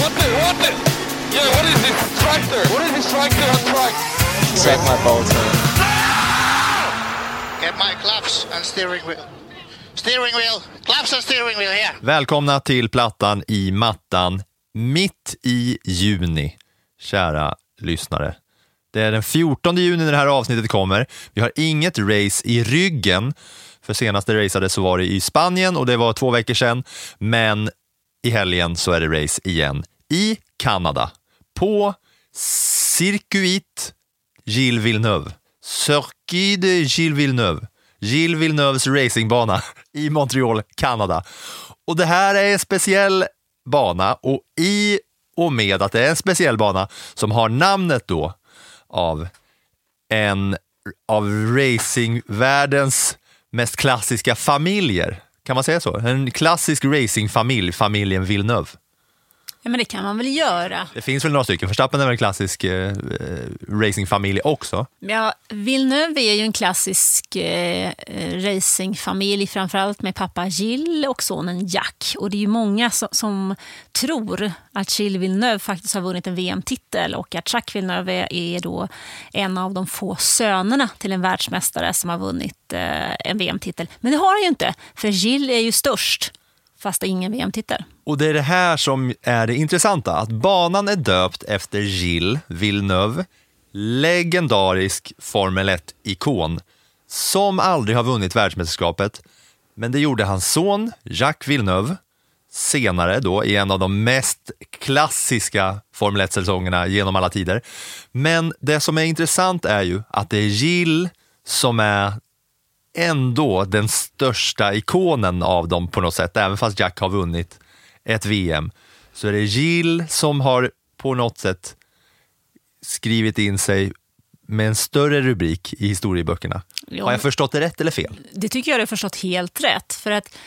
What the, what the? Yeah, what is this tractor? What is this tractor on track? Suck my balls, man. Get my claps and steering wheel. Steering wheel. Claps and steering wheel here. Välkomna till Plattan i mattan mitt i juni, kära lyssnare. Det är den 14 juni när det här avsnittet kommer. Vi har inget race i ryggen, för senaste raceade så var det i Spanien och det var två veckor sedan, men i helgen så är det race igen i Kanada på Circuit Gilles Villeneuve. Circuit de Gilles Villeneuve. Gilles Villeneuves racingbana i Montreal, Kanada. Och det här är en speciell bana och i och med att det är en speciell bana som har namnet då av en av racingvärldens mest klassiska familjer. Kan man säga så? En klassisk racingfamilj, familjen Villeneuve. Ja, men det kan man väl göra. Det finns väl några stycken. Verstappen är väl en klassisk eh, racingfamilj också. Ja, Villeneuve är ju en klassisk eh, racingfamilj, framförallt med pappa Gilles och sonen Jack. Och det är ju många som, som tror att Gilles Villeneuve faktiskt har vunnit en VM-titel och att Jacques Villeneuve är, är då en av de få sönerna till en världsmästare som har vunnit eh, en VM-titel. Men det har han ju inte, för Gilles är ju störst, fast det är ingen VM-titel. Och det är det här som är det intressanta, att banan är döpt efter Gilles Villeneuve, legendarisk Formel 1-ikon, som aldrig har vunnit världsmästerskapet. Men det gjorde hans son Jacques Villeneuve senare då i en av de mest klassiska Formel 1-säsongerna genom alla tider. Men det som är intressant är ju att det är Gilles som är ändå den största ikonen av dem på något sätt, även fast Jack har vunnit ett VM, så är det Gilles som har på något sätt skrivit in sig med en större rubrik i historieböckerna. Ja. Har jag förstått det rätt eller fel? Det tycker jag du har förstått helt rätt. För att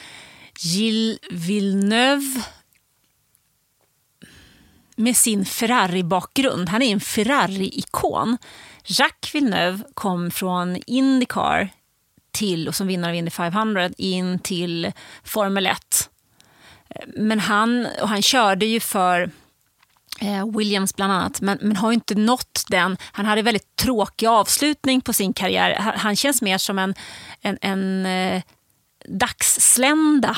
Gilles Villeneuve med sin Ferrari-bakgrund, han är en Ferrari-ikon. Jacques Villeneuve kom från Indycar till, och som vinnare av Indy 500 in till Formel 1. Men han, och han körde ju för eh, Williams bland annat, men, men har inte nått den. Han hade väldigt tråkig avslutning på sin karriär. Han, han känns mer som en, en, en eh, dagsslända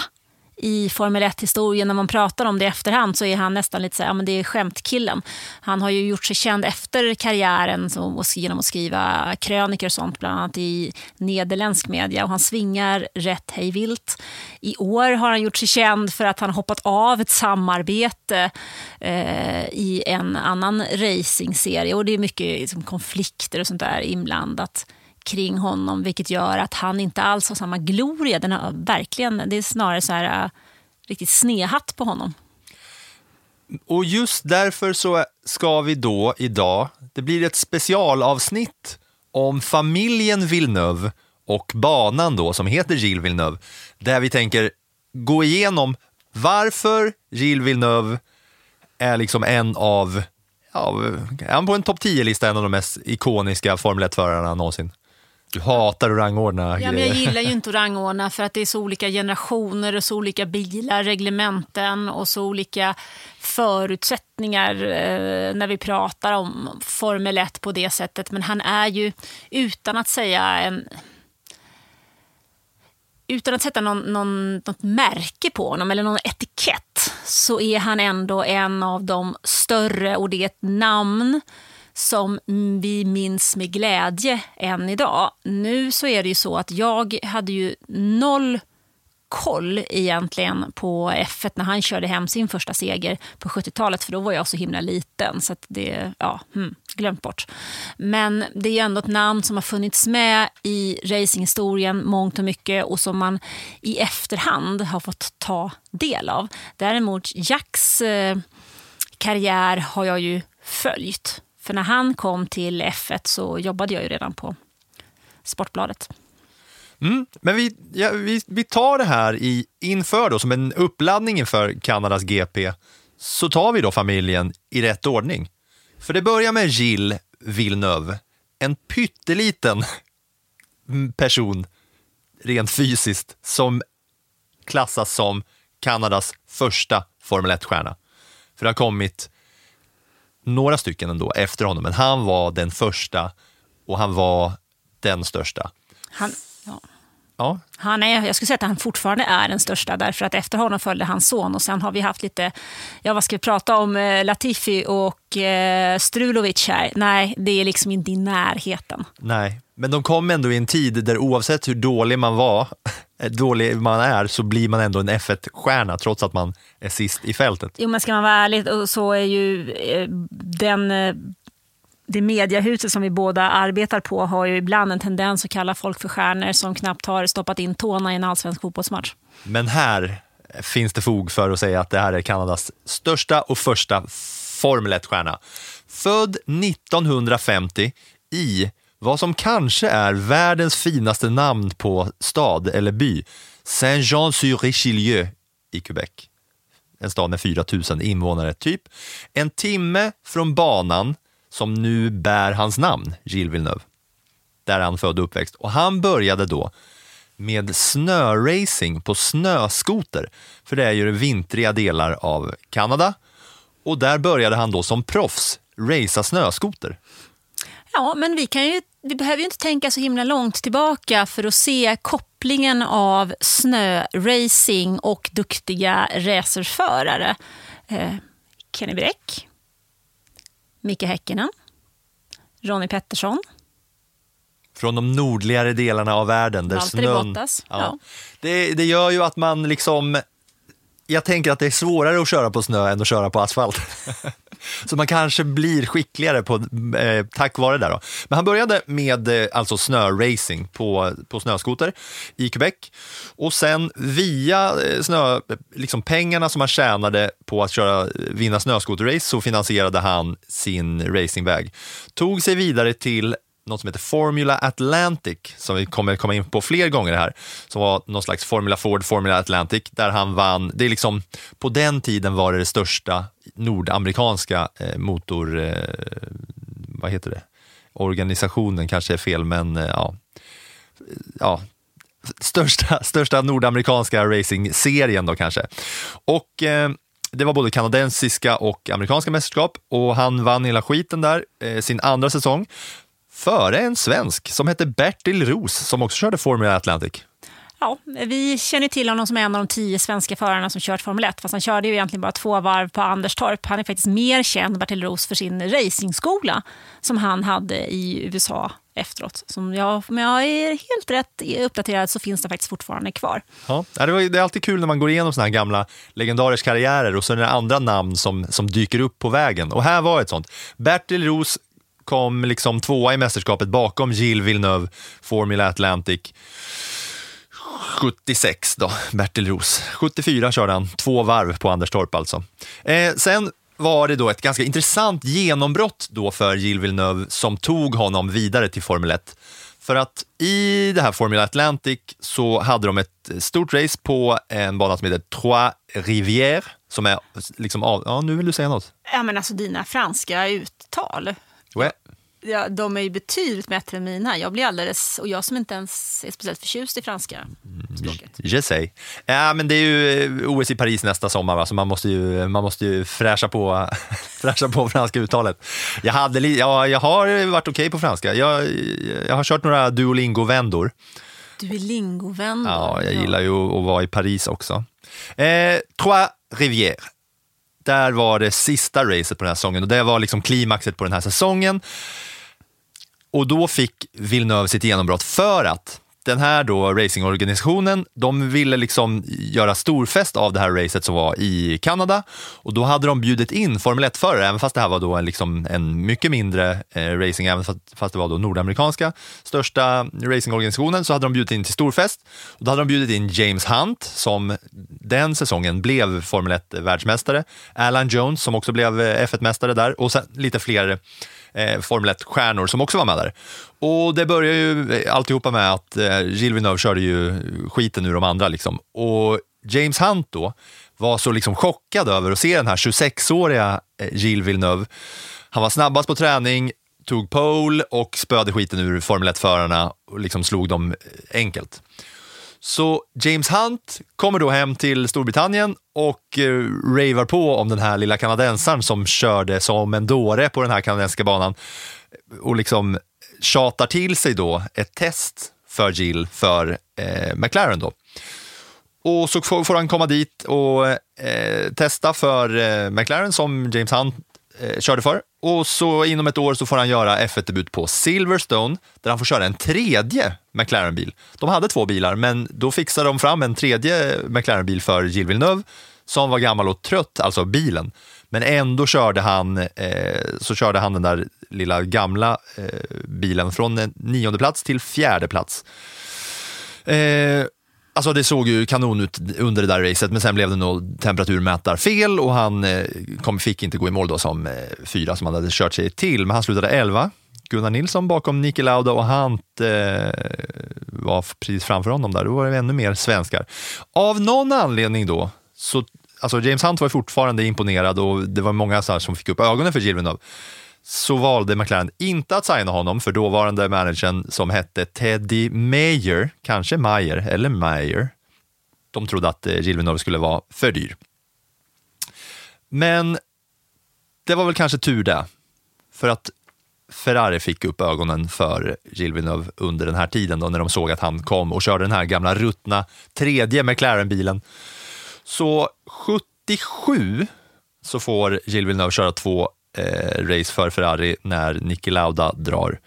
i Formel 1-historien. När man pratar om det i efterhand så är han nästan lite så här, ja, men det är skämtkillen. Han har ju gjort sig känd efter karriären så, genom att skriva krönikor och sånt, bland annat i nederländsk media. Och han svingar rätt hejvilt. I år har han gjort sig känd för att han hoppat av ett samarbete eh, i en annan racingserie. Och det är mycket liksom, konflikter och sånt där inblandat kring honom, vilket gör att han inte alls har samma gloria. Den har verkligen, det är snarare så här, uh, riktigt snehatt på honom. Och just därför så ska vi då idag, det blir ett specialavsnitt om familjen Villeneuve och banan då som heter Gilles Villeneuve, där vi tänker gå igenom varför Gilles Villeneuve är liksom en av, ja, är han på en topp 10-lista, en av de mest ikoniska Formel 1-förarna någonsin. Du hatar att rangordna Ja, men jag gillar ju inte att rangordna för att det är så olika generationer och så olika bilar, reglementen och så olika förutsättningar eh, när vi pratar om Formel 1 på det sättet. Men han är ju, utan att säga en utan att sätta någon, någon, något märke på honom eller någon etikett så är han ändå en av de större och det är ett namn som vi minns med glädje än idag. Nu så är det ju så att jag hade ju noll koll egentligen på F1 när han körde hem sin första seger på 70-talet, för då var jag så himla liten. Så att det, ja, hmm, glömt bort. Men det är ju ändå ett namn som har funnits med i racinghistorien mångt och mycket och som man i efterhand har fått ta del av. Däremot Jacks eh, karriär har jag ju följt. För när han kom till F1 så jobbade jag ju redan på Sportbladet. Mm, men vi, ja, vi, vi tar det här i, inför då, som en uppladdning inför Kanadas GP, så tar vi då familjen i rätt ordning. För det börjar med Gilles Villeneuve, en pytteliten person rent fysiskt som klassas som Kanadas första Formel 1-stjärna. För det har kommit några stycken ändå efter honom, men han var den första och han var den största. Han, ja. Ja, Han är, jag skulle säga att han fortfarande är den största, därför att efter honom följde hans son. Och sen har vi haft lite, ja vad ska vi prata om, eh, Latifi och eh, Strulovic här. Nej, det är liksom inte i närheten. nej. Men de kom ändå i en tid där oavsett hur dålig man var, dålig man är, så blir man ändå en F1-stjärna trots att man är sist i fältet. Jo, men ska man vara ärlig så är ju eh, den, eh, det mediahuset som vi båda arbetar på har ju ibland en tendens att kalla folk för stjärnor som knappt har stoppat in tårna i en allsvensk fotbollsmatch. Men här finns det fog för att säga att det här är Kanadas största och första Formel 1-stjärna. Född 1950 i vad som kanske är världens finaste namn på stad eller by, Saint-Jean-sur-Richelieu i Quebec. En stad med 4 000 invånare, typ. En timme från banan som nu bär hans namn, Gilles Villeneuve. Där är han född och uppväxt. Och han började då med snöracing på snöskoter, för det är ju vintriga delar av Kanada. Och där började han då som proffs racea snöskoter. Ja, men vi, kan ju, vi behöver ju inte tänka så himla långt tillbaka för att se kopplingen av snöracing och duktiga racerförare. Eh, Kenny Bräck, Mika Häkkinen, Ronnie Pettersson. Från de nordligare delarna av världen. Där Valtteri snön, Bottas, Ja. ja. Det, det gör ju att man liksom... Jag tänker att det är svårare att köra på snö än att köra på asfalt. Så man kanske blir skickligare på, eh, tack vare det. Då. Men han började med eh, alltså snöracing på, på snöskoter i Quebec. Och sen via eh, snö, liksom pengarna som han tjänade på att köra, vinna snöskoterrace så finansierade han sin racingväg. Tog sig vidare till något som heter Formula Atlantic, som vi kommer komma in på fler gånger här, som var någon slags Formula Ford, Formula Atlantic, där han vann. Det är liksom, på den tiden var det det största nordamerikanska eh, motor... Eh, vad heter det? Organisationen kanske är fel, men eh, ja. ja största, största nordamerikanska racingserien då kanske. Och eh, det var både kanadensiska och amerikanska mästerskap och han vann hela skiten där, eh, sin andra säsong, före en svensk som hette Bertil Roos som också körde Formula Atlantic. Ja, vi känner till honom som en av de tio svenska förarna som kört Formel 1. Fast han körde ju egentligen bara två varv på Anderstorp. Han är faktiskt mer känd, Bertil Roos, för sin racingskola som han hade i USA efteråt. Som jag, om jag är helt rätt uppdaterad så finns det faktiskt fortfarande kvar. Ja, det, var, det är alltid kul när man går igenom såna här gamla legendariska karriärer och så är det andra namn som, som dyker upp på vägen. Och här var ett sånt. Bertil Roos kom liksom tvåa i mästerskapet bakom Gilles Villeneuve, Formula Atlantic. 76 då, Bertil Roos. 74 körde han, två varv på Anderstorp alltså. Eh, sen var det då ett ganska intressant genombrott då för Gilles Villeneuve som tog honom vidare till Formel 1. För att i det här Formula Atlantic så hade de ett stort race på en bana som heter Trois Rivières, som är liksom av... Ja, nu vill du säga något. Ja, men alltså dina franska uttal. Ouais. Ja, de är ju betydligt bättre än mina. Jag blir alldeles, och jag som inte ens är speciellt förtjust i franska språket. Je sais. Ja, men det är ju eh, OS i Paris nästa sommar, va? så man måste ju, man måste ju fräscha, på, fräscha på franska uttalet. Jag, hade, li- ja, jag har varit okej på franska. Jag, jag har kört några Duolingo-vändor. Du är lingovändor. Ja, jag gillar ju att vara i Paris också. Eh, Trois Rivières. Där var det sista racet på den här säsongen och det var liksom klimaxet på den här säsongen. Och då fick Villeneuve sitt genombrott för att den här då racingorganisationen, de ville liksom göra storfest av det här racet som var i Kanada. Och då hade de bjudit in Formel 1-förare, även fast det här var då en, liksom en mycket mindre eh, racing, även fast, det var då nordamerikanska största racingorganisationen, så hade de bjudit in till storfest. Och då hade de bjudit in James Hunt, som den säsongen blev Formel 1-världsmästare, Alan Jones, som också blev eh, F1-mästare där, och sen lite fler eh, Formel 1-stjärnor som också var med där. Och det börjar ju eh, alltihopa med att eh, Gilles Villeneuve körde ju skiten ur de andra. Liksom. Och James Hunt då var så liksom chockad över att se den här 26-åriga eh, Gilles Villeneuve. Han var snabbast på träning, tog pole och spöade skiten ur Formel 1-förarna och liksom slog dem eh, enkelt. Så James Hunt kommer då hem till Storbritannien och eh, ravar på om den här lilla kanadensaren som körde som en dåre på den här kanadensiska banan eh, och liksom tjatar till sig då ett test för Jill för eh, McLaren då. Och så får, får han komma dit och eh, testa för eh, McLaren som James Hunt eh, körde för. Och så inom ett år så får han göra F1-debut på Silverstone där han får köra en tredje McLaren-bil. De hade två bilar, men då fixade de fram en tredje McLaren-bil för Gilles Villeneuve som var gammal och trött, alltså bilen. Men ändå körde han, eh, så körde han den där lilla gamla eh, bilen från en nionde plats till fjärde plats. Eh, Alltså det såg ju kanon ut under det där racet, men sen blev det nog temperaturmätarfel och han eh, kom, fick inte gå i mål då som eh, fyra som han hade kört sig till, men han slutade elva. Gunnar Nilsson bakom Niki Lauda och Hunt eh, var precis framför honom där. Då var det ännu mer svenskar. Av någon anledning då, så, alltså James Hunt var fortfarande imponerad och det var många så som fick upp ögonen för Gilles så valde McLaren inte att signa honom för dåvarande managern som hette Teddy Mayer, kanske Mayer eller Mayer. De trodde att eh, Gilvinov skulle vara för dyr. Men det var väl kanske tur det, för att Ferrari fick upp ögonen för Gilvinov under den här tiden då när de såg att han kom och körde den här gamla ruttna tredje McLaren-bilen. Så 77 så får Gilles Villeneuve köra två eh, race för Ferrari när Niki Lauda drar.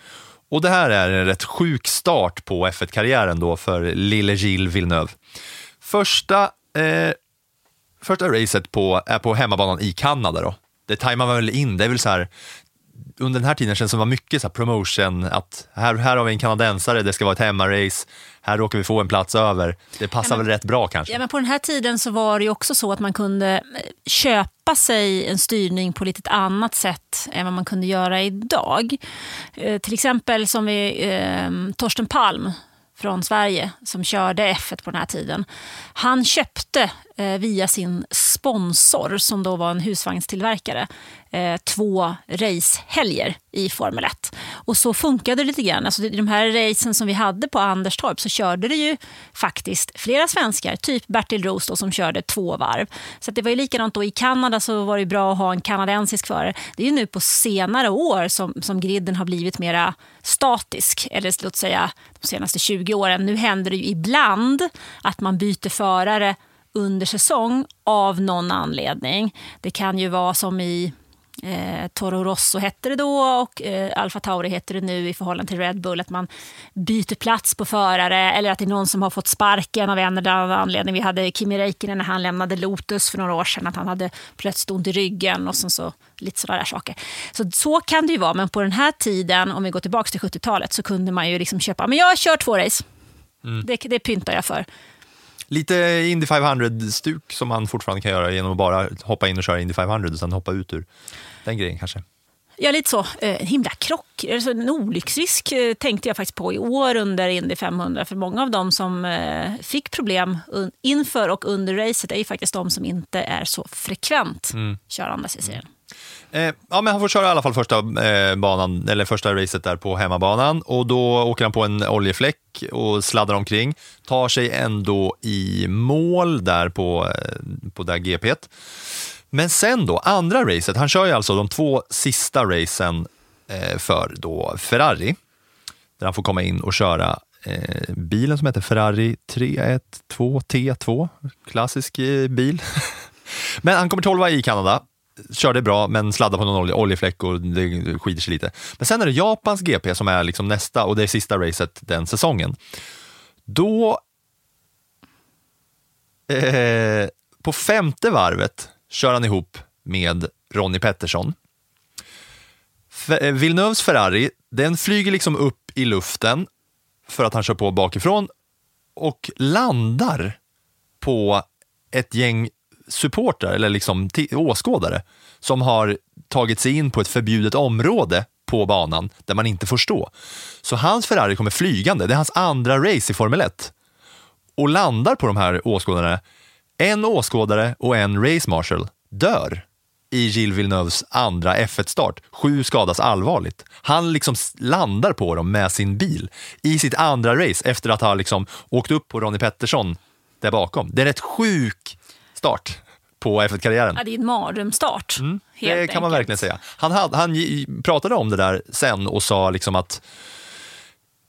Och det här är en rätt sjuk start på F1-karriären då för lille Gilles Villeneuve. Första, eh, första racet på, är på hemmabanan i Kanada då. Det tajmar man väl in, det är väl så här, under den här tiden känns det som det var mycket så promotion, att här, här har vi en kanadensare, det ska vara ett hemmarace, här råkar vi få en plats över. Det passar väl rätt bra kanske. Ja, men på den här tiden så var det också så att man kunde eh, köpa sig en styrning på lite annat sätt än vad man kunde göra idag. Eh, till exempel som vi, eh, Torsten Palm från Sverige som körde F1 på den här tiden. Han köpte Eh, via sin sponsor, som då var en husvagnstillverkare, eh, två racehelger i Formel 1. Och så funkade det lite grann. Alltså, I de här racen som vi hade på Anderstorp så körde det ju faktiskt flera svenskar, typ Bertil Roos då, som körde två varv. Så det var ju likadant då i Kanada så var det bra att ha en kanadensisk förare. Det är ju nu på senare år som, som griden har blivit mera statisk, eller låt säga de senaste 20 åren. Nu händer det ju ibland att man byter förare under säsong av någon anledning. Det kan ju vara som i Eh, Toro Rosso hette det då och eh, Alfa Tauri heter det nu i förhållande till Red Bull. Att man byter plats på förare eller att det är någon som har fått sparken av en eller annan anledning. Vi hade Kimi Räikkönen när han lämnade Lotus för några år sedan. Att han hade plötsligt ont i ryggen och sen så lite sådana där saker. Så, så kan det ju vara, men på den här tiden, om vi går tillbaka till 70-talet, så kunde man ju liksom köpa, men jag kör två race. Mm. Det, det pyntar jag för. Lite Indy 500-stuk som man fortfarande kan göra genom att bara hoppa in och köra Indy 500 och sen hoppa ut ur den grejen kanske. Ja, lite så. Eh, himla krock. Alltså, en olycksrisk eh, tänkte jag faktiskt på i år under Indy 500. För många av dem som eh, fick problem inför och under racet är ju faktiskt de som inte är så frekvent mm. körandes i serien. Eh, ja, men han får köra i alla fall första, eh, banan, eller första racet där på hemmabanan och då åker han på en oljefläck och sladdar omkring. Tar sig ändå i mål där på, eh, på där GP. Men sen då, andra racet, han kör ju alltså de två sista racen eh, för då Ferrari, där han får komma in och köra eh, bilen som heter Ferrari 312 T2, klassisk eh, bil. Men han kommer tolva i Kanada körde bra men sladdade på någon oljefläck och det skider sig lite. Men sen är det Japans GP som är liksom nästa och det är sista racet den säsongen. Då, eh, på femte varvet kör han ihop med Ronnie Pettersson. Eh, Villeneuves Ferrari, den flyger liksom upp i luften för att han kör på bakifrån och landar på ett gäng supportrar eller liksom åskådare som har tagit sig in på ett förbjudet område på banan där man inte får stå. Så hans Ferrari kommer flygande, det är hans andra race i Formel 1 och landar på de här åskådarna. En åskådare och en race marshal dör i Gilles Villeneuves andra F1-start. Sju skadas allvarligt. Han liksom landar på dem med sin bil i sitt andra race efter att ha liksom åkt upp på Ronnie Pettersson där bakom. Det är en rätt sjuk start på F1-karriären. Ja, det är en mardrömsstart. Mm, Det kan man enkelt. verkligen säga. Han, hade, han pratade om det där sen och sa liksom att,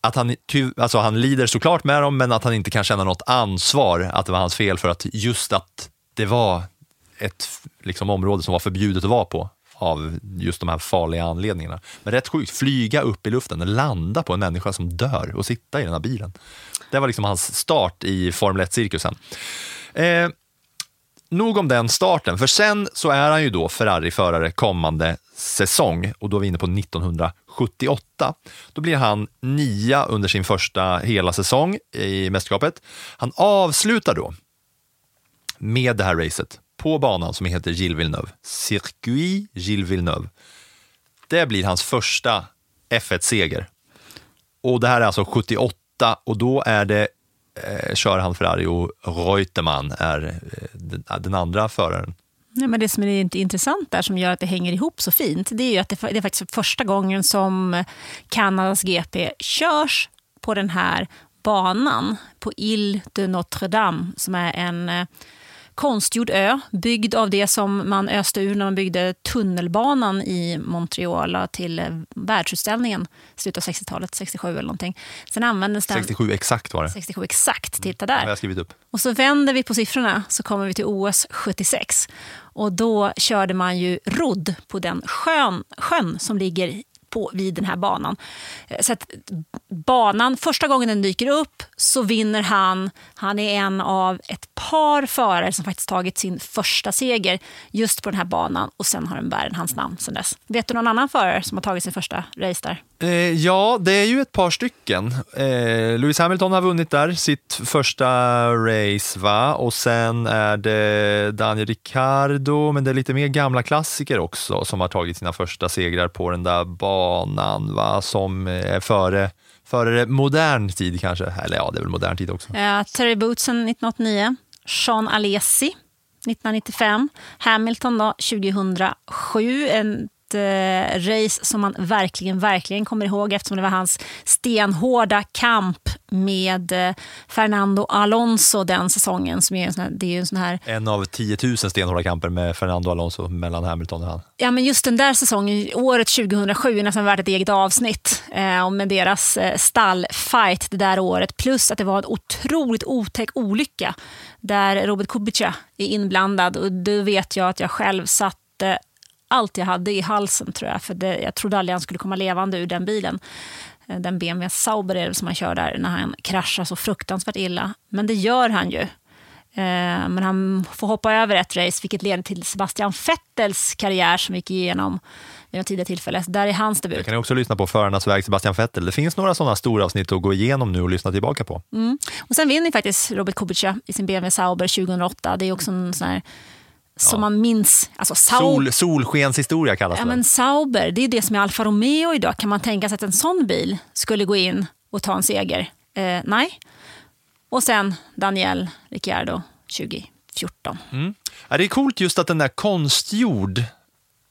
att han, alltså han lider såklart med dem, men att han inte kan känna något ansvar att det var hans fel för att just att det var ett liksom, område som var förbjudet att vara på av just de här farliga anledningarna. Men rätt sjukt, flyga upp i luften och landa på en människa som dör och sitta i den här bilen. Det var liksom hans start i Formel 1-cirkusen. Eh, nog om den starten, för sen så är han ju då Ferrari-förare kommande säsong och då är vi inne på 1978. Då blir han nia under sin första hela säsong i mästerskapet. Han avslutar då med det här racet på banan som heter Gilles Villeneuve. Circuit Gilles Villeneuve. Det blir hans första F1-seger. Och det här är alltså 78 och då är det eh, kör han Ferrari och Reutemann är eh, den, ah, den andra föraren. Ja, men det som är intressant där, som gör att det hänger ihop så fint, det är ju att det, det är faktiskt första gången som Kanadas GP körs på den här banan på Ile de Notre Dame, som är en eh, konstgjord ö, byggd av det som man öste ur när man byggde tunnelbanan i Montreal till världsutställningen i slutet av 60-talet, 67 eller någonting. Sen användes den... 67 exakt var det. 67 exakt, titta har där. jag skrivit upp. Och så vänder vi på siffrorna så kommer vi till OS 76. Och då körde man ju rodd på den sjön, sjön som ligger på, vid den här banan. Eh, så att banan, första gången den dyker upp så vinner han. Han är en av ett par förare som faktiskt tagit sin första seger just på den här banan och sen har den bären hans namn sen dess. Vet du någon annan förare som har tagit sin första race där? Eh, ja, det är ju ett par stycken. Eh, Lewis Hamilton har vunnit där sitt första race, va? Och sen är det Daniel Ricciardo, men det är lite mer gamla klassiker också som har tagit sina första segrar på den där banan, va? Som är före, före modern tid kanske. Eller ja, det är väl modern tid också. Eh, Terry Bootsen 1989, Sean Alesi 1995, Hamilton då, 2007. Ett eh, race som man verkligen, verkligen kommer ihåg eftersom det var hans stenhårda kamp med eh, Fernando Alonso den säsongen. Som är en sån här, det är en sån här En av 10 000 stenhårda kamper med Fernando Alonso mellan Hamilton och han. Ja, men just den där säsongen, året 2007, är nästan värt ett eget avsnitt. Eh, med deras eh, stallfight det där året. Plus att det var en otroligt otäck olycka där Robert Kubica är inblandad. Och då vet jag att jag själv satte allt jag hade i halsen, tror jag. För det, jag trodde aldrig han skulle komma levande ur den bilen. Eh, Den BMW Sauber är det som han kör där när han kraschar så fruktansvärt illa. Men det gör han ju. Eh, Men han får hoppa över ett race, vilket leder till Sebastian Vettels karriär som gick igenom vid något tidigare tillfälle. Där är hans Jag debut. kan också lyssna på Förarnas väg Sebastian Vettel. Det finns några sådana stora avsnitt att gå igenom nu och lyssna tillbaka på. Och sen vinner faktiskt Robert Kubica i sin BMW Sauber 2008. Det är också en sån här som man minns. Alltså Sol, solskenshistoria kallas ja, det. men Sauber, det är det som är Alfa Romeo idag. Kan man tänka sig att en sån bil skulle gå in och ta en seger? Eh, nej. Och sen Daniel Ricciardo 2014. Ja, det är coolt just att den är konstgjord,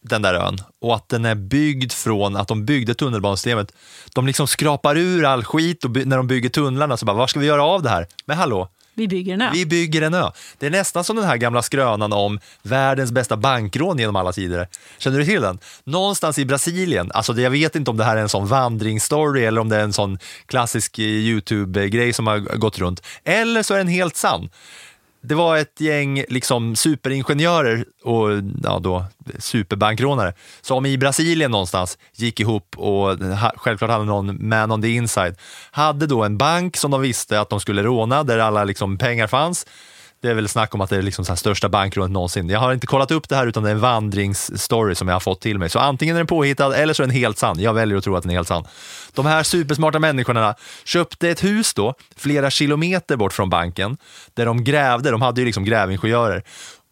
den där ön, och att den är byggd från att de byggde tunnelbanesystemet. De liksom skrapar ur all skit och när de bygger tunnlarna så bara, vad ska vi göra av det här? Men hallå, vi bygger en ö. vi bygger en ö. Det är nästan som den här gamla skrönan om världens bästa bankrån genom alla tider. Känner du till den? Någonstans i Brasilien, alltså jag vet inte om det här är en sån vandringsstory eller om det är en sån klassisk eh, YouTube-grej som har gått runt. Eller så är den helt sann det var ett gäng liksom superingenjörer och ja, då, superbankrånare som i Brasilien någonstans gick ihop och ha, självklart hade någon man on the inside. Hade då en bank som de visste att de skulle råna där alla liksom pengar fanns. Det är väl snack om att det är liksom så här största bankrånet någonsin. Jag har inte kollat upp det här utan det är en vandringsstory som jag har fått till mig. Så antingen är den påhittad eller så är den helt sann. Jag väljer att tro att den är helt sann. De här supersmarta människorna köpte ett hus då, flera kilometer bort från banken, där de grävde. De hade ju liksom grävingenjörer.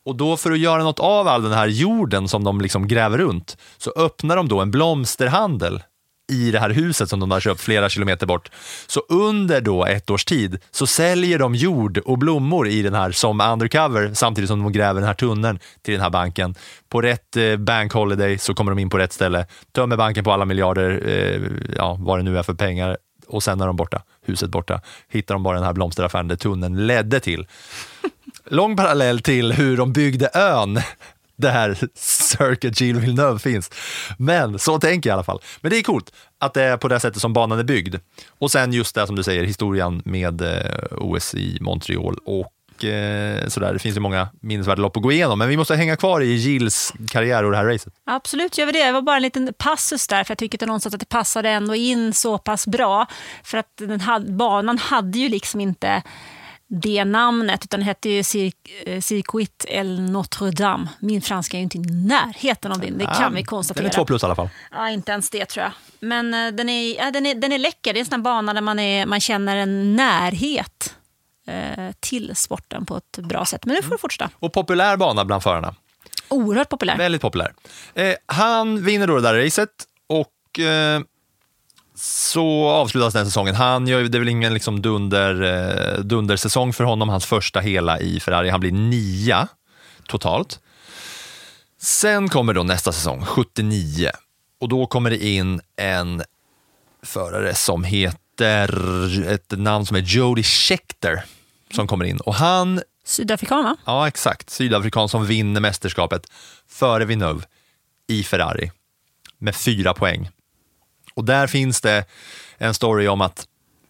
Och då för att göra något av all den här jorden som de liksom gräver runt så öppnar de då en blomsterhandel i det här huset som de har köpt flera kilometer bort. Så under då ett års tid så säljer de jord och blommor i den här som undercover samtidigt som de gräver den här tunneln till den här banken. På rätt eh, bank holiday så kommer de in på rätt ställe, tömmer banken på alla miljarder, eh, ja, vad det nu är för pengar och sen är de borta, huset borta, hittar de bara den här blomsteraffären där tunneln ledde till. Lång parallell till hur de byggde ön det här Circuit Gilles Villeneuve finns. Men så tänker jag i alla fall. Men det är coolt att det är på det sättet som banan är byggd. Och sen just det som du säger, historien med eh, OS i Montreal och eh, sådär. Det finns ju många minnesvärda lopp att gå igenom, men vi måste hänga kvar i Gilles karriär och det här racet. Absolut gör vi det. Det var bara en liten passus där, för jag tycker att någonstans att det passade ändå in så pass bra. För att den had, banan hade ju liksom inte det namnet, utan det hette ju eh, Circuit El Notre Dame. Min franska är ju inte i närheten av din, det kan vi konstatera. Den är två plus i alla fall. Ja, inte ens det tror jag. Men uh, den, är, ja, den, är, den är läcker. Det är en sån bana där man, är, man känner en närhet uh, till sporten på ett bra sätt. Men nu får du fortsätta. Och populär bana bland förarna. Oerhört populär. Väldigt populär. Eh, han vinner då det där racet och eh, så avslutas den säsongen. Han gör, det är väl ingen liksom dunder, eh, dundersäsong för honom, hans första hela i Ferrari. Han blir nia totalt. Sen kommer då nästa säsong, 79. Och då kommer det in en förare som heter, ett namn som är Jody Scheckter, som kommer in. Och han... Sydafrikan va? Ja, exakt. Sydafrikan som vinner mästerskapet före Villeneuve i Ferrari med fyra poäng. Och där finns det en story om att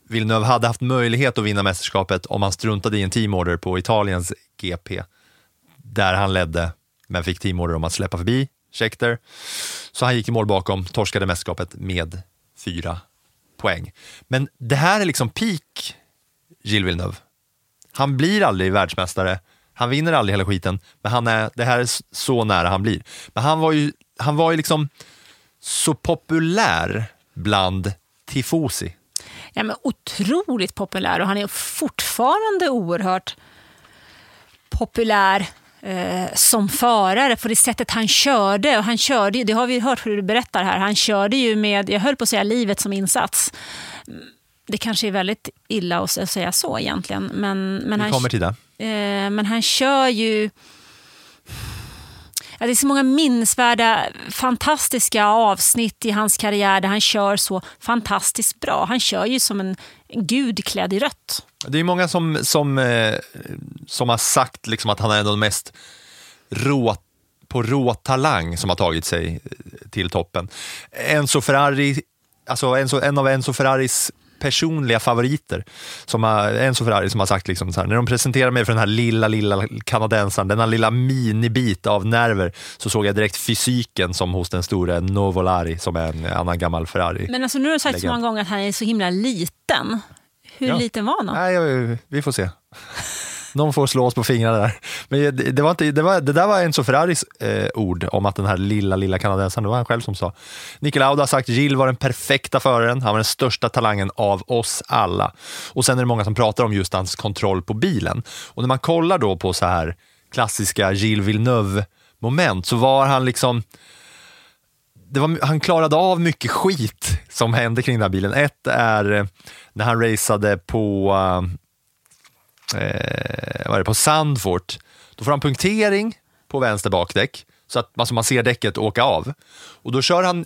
Villeneuve hade haft möjlighet att vinna mästerskapet om han struntade i en teamorder på Italiens GP, där han ledde, men fick teamorder om att släppa förbi Scheckter. Så han gick i mål bakom, torskade mästerskapet med fyra poäng. Men det här är liksom peak Gilles Villeneuve. Han blir aldrig världsmästare, han vinner aldrig hela skiten, men han är, det här är så nära han blir. Men han var ju, han var ju liksom så populär bland tifosi. Ja, men otroligt populär och han är fortfarande oerhört populär eh, som förare på det sättet han körde. Och han körde, det har vi hört hur du berättar här. Han körde ju med, jag höll på att säga livet som insats. Det kanske är väldigt illa att säga så egentligen. Men, men vi han, kommer till det. Eh, men han kör ju Ja, det är så många minnesvärda, fantastiska avsnitt i hans karriär där han kör så fantastiskt bra. Han kör ju som en, gud klädd i rött. Det är många som, som, eh, som har sagt liksom att han är den mest rå, på rå talang som har tagit sig till toppen. Enzo Ferrari, alltså Enzo, en av Enzo Ferraris personliga favoriter. Som har, Enzo Ferrari som har sagt, liksom så här, när de presenterar mig för den här lilla, lilla kanadensaren, denna lilla minibit av nerver, så såg jag direkt fysiken som hos den stora Novolari som är en annan gammal Ferrari. Men alltså, nu har du sagt så många gånger att han är så himla liten. Hur ja. liten var han? Nej, vi får se. Någon får slå oss på fingrarna där. Men det, det, var inte, det, var, det där var Enzo Ferraris eh, ord om att den här lilla, lilla kanadensaren, det var han själv som sa. Niki Lauda har sagt Gill var den perfekta föraren, han var den största talangen av oss alla. Och sen är det många som pratar om just hans kontroll på bilen. Och när man kollar då på så här klassiska Gilles Villeneuve-moment så var han liksom var, han klarade av mycket skit som hände kring den här bilen. Ett är eh, när han raceade på eh, eh, vad är det, på Sandfort, då får han punktering på vänster bakdäck så att alltså man ser däcket åka av. Och då kör han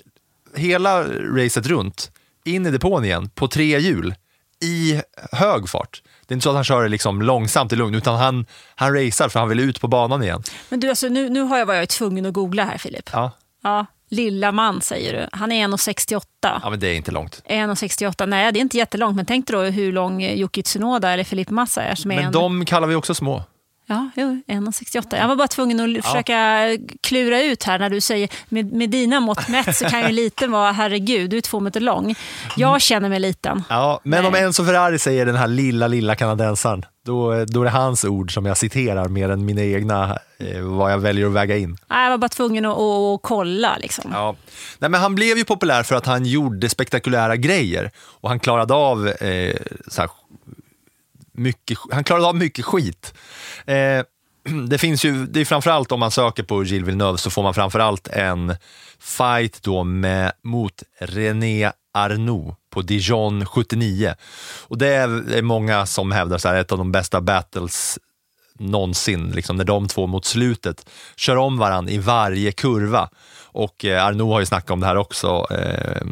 hela racet runt in i depån igen på tre hjul i hög fart. Det är inte så att han kör liksom långsamt i lugn, utan han, han racear för han vill ut på banan igen. Men du, alltså, nu, nu har jag varit tvungen att googla här, Filip. Ja. ja. Lilla man säger du. Han är 1,68. Ja, men det är inte långt. 1,68. Nej, det är inte jättelångt. Men tänk dig då hur lång Yuki Tsunoda eller Felipe Massa är. Som är men en... de kallar vi också små. Ja, jo, 1,68. Jag var bara tvungen att försöka klura ut här när du säger med, med dina mått mätt så kan ju liten vara, herregud, du är två meter lång. Jag känner mig liten. Ja, men om Nej. Enzo Ferrari säger den här lilla, lilla kanadensaren, då, då är det hans ord som jag citerar mer än mina egna, eh, vad jag väljer att väga in. Jag var bara tvungen att, att, att kolla. Liksom. Ja. Nej, men han blev ju populär för att han gjorde spektakulära grejer och han klarade av, eh, så här, mycket, han klarade av mycket skit. Eh, det finns ju, det är framförallt om man söker på Gilles Villeneuve så får man framförallt en fight då med, mot René Arnoux på Dijon 79. Och det är, är många som hävdar så här, ett av de bästa battles någonsin, liksom när de två mot slutet kör om varandra i varje kurva. Och eh, Arnaud har ju snackat om det här också, eh,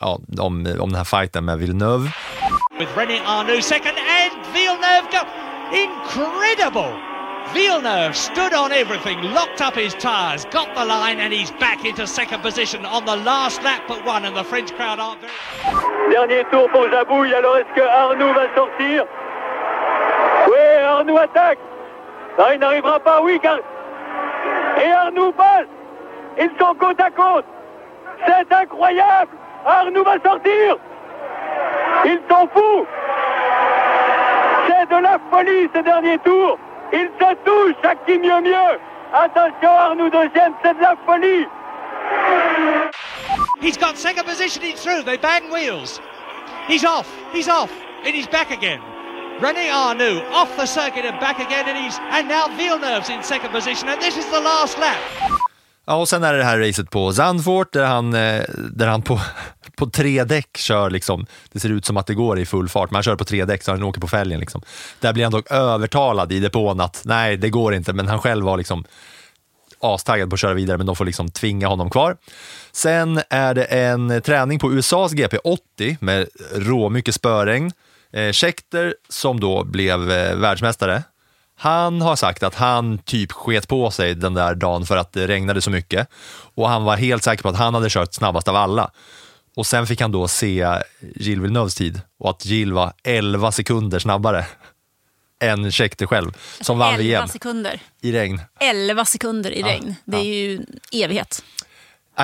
ja, om, om den här fighten med Villeneuve. with René Arnoux second and Villeneuve go incredible Villeneuve stood on everything locked up his tyres got the line and he's back into second position on the last lap but one and the French crowd aren't very Dernier tour pour Jabouille, alors est-ce que Arnoux va sortir? Oui, Arnoux attaque! Non, il n'arrivera pas, oui, car... Et Arnoux passe! Ils sont côte à côte! C'est incroyable! Arnoux va sortir! Ils sont fous! C'est de la folie ce dernier tour Ils se chaque qui mieux mieux. Attention, deuxième, c'est de la folie. He's got second position he's through. They bang wheels. He's off he's off and he's back again. René Arnoux off the circuit and back again and he's and now Villeneuve's in second position and this is the last lap Ja, och sen är det det här racet på Zandvoort där han, eh, där han på, på tre däck kör, liksom, det ser ut som att det går i full fart, men han kör på tre däck så han åker på fälgen. Liksom. Där blir han dock övertalad i depån att nej, det går inte, men han själv var liksom astaggad på att köra vidare, men de får liksom tvinga honom kvar. Sen är det en träning på USAs GP 80 med råmycket spöregn. Eh, som då blev eh, världsmästare, han har sagt att han typ sket på sig den där dagen för att det regnade så mycket och han var helt säker på att han hade kört snabbast av alla. Och sen fick han då se Gilles Villeneuves tid och att Gilles var 11 sekunder snabbare än Scheckter själv som vann 11 VM sekunder. i regn. 11 sekunder i regn. Det är ju evighet.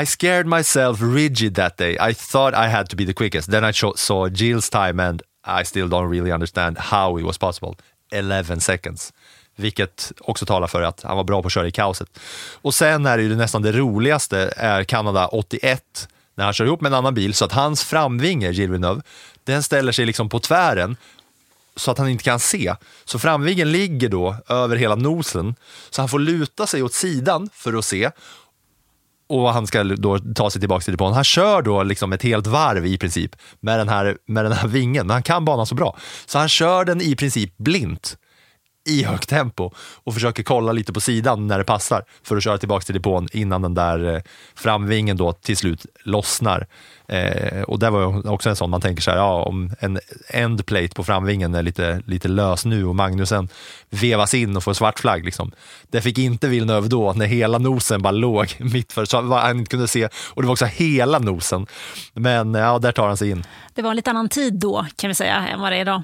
I scared myself rigid that day. I thought I had to be the quickest. Then I saw Jill's time and I still don't really understand how it was possible. 11 seconds. Vilket också talar för att han var bra på att köra i kaoset. Och sen är det ju nästan det roligaste är Kanada 81 när han kör ihop med en annan bil så att hans framvinge, Gilles Villeneuve, den ställer sig liksom på tvären så att han inte kan se. Så framvingen ligger då över hela nosen så han får luta sig åt sidan för att se och han ska då ta sig tillbaka till depån. Han kör då liksom ett helt varv i princip med den, här, med den här vingen, men han kan banan så bra. Så han kör den i princip blint i högt tempo och försöker kolla lite på sidan när det passar för att köra tillbaka till depån innan den där eh, framvingen då till slut lossnar. Eh, och det var också en sån, man tänker så här, ja, om en endplate på framvingen är lite, lite lös nu och Magnusen vevas in och får svart flagg. Liksom. Det fick inte Villeneuve då, när hela nosen bara låg mitt för, så han inte kunde se, och det var också hela nosen. Men ja, där tar han sig in. Det var en lite annan tid då, kan vi säga, än vad det är idag.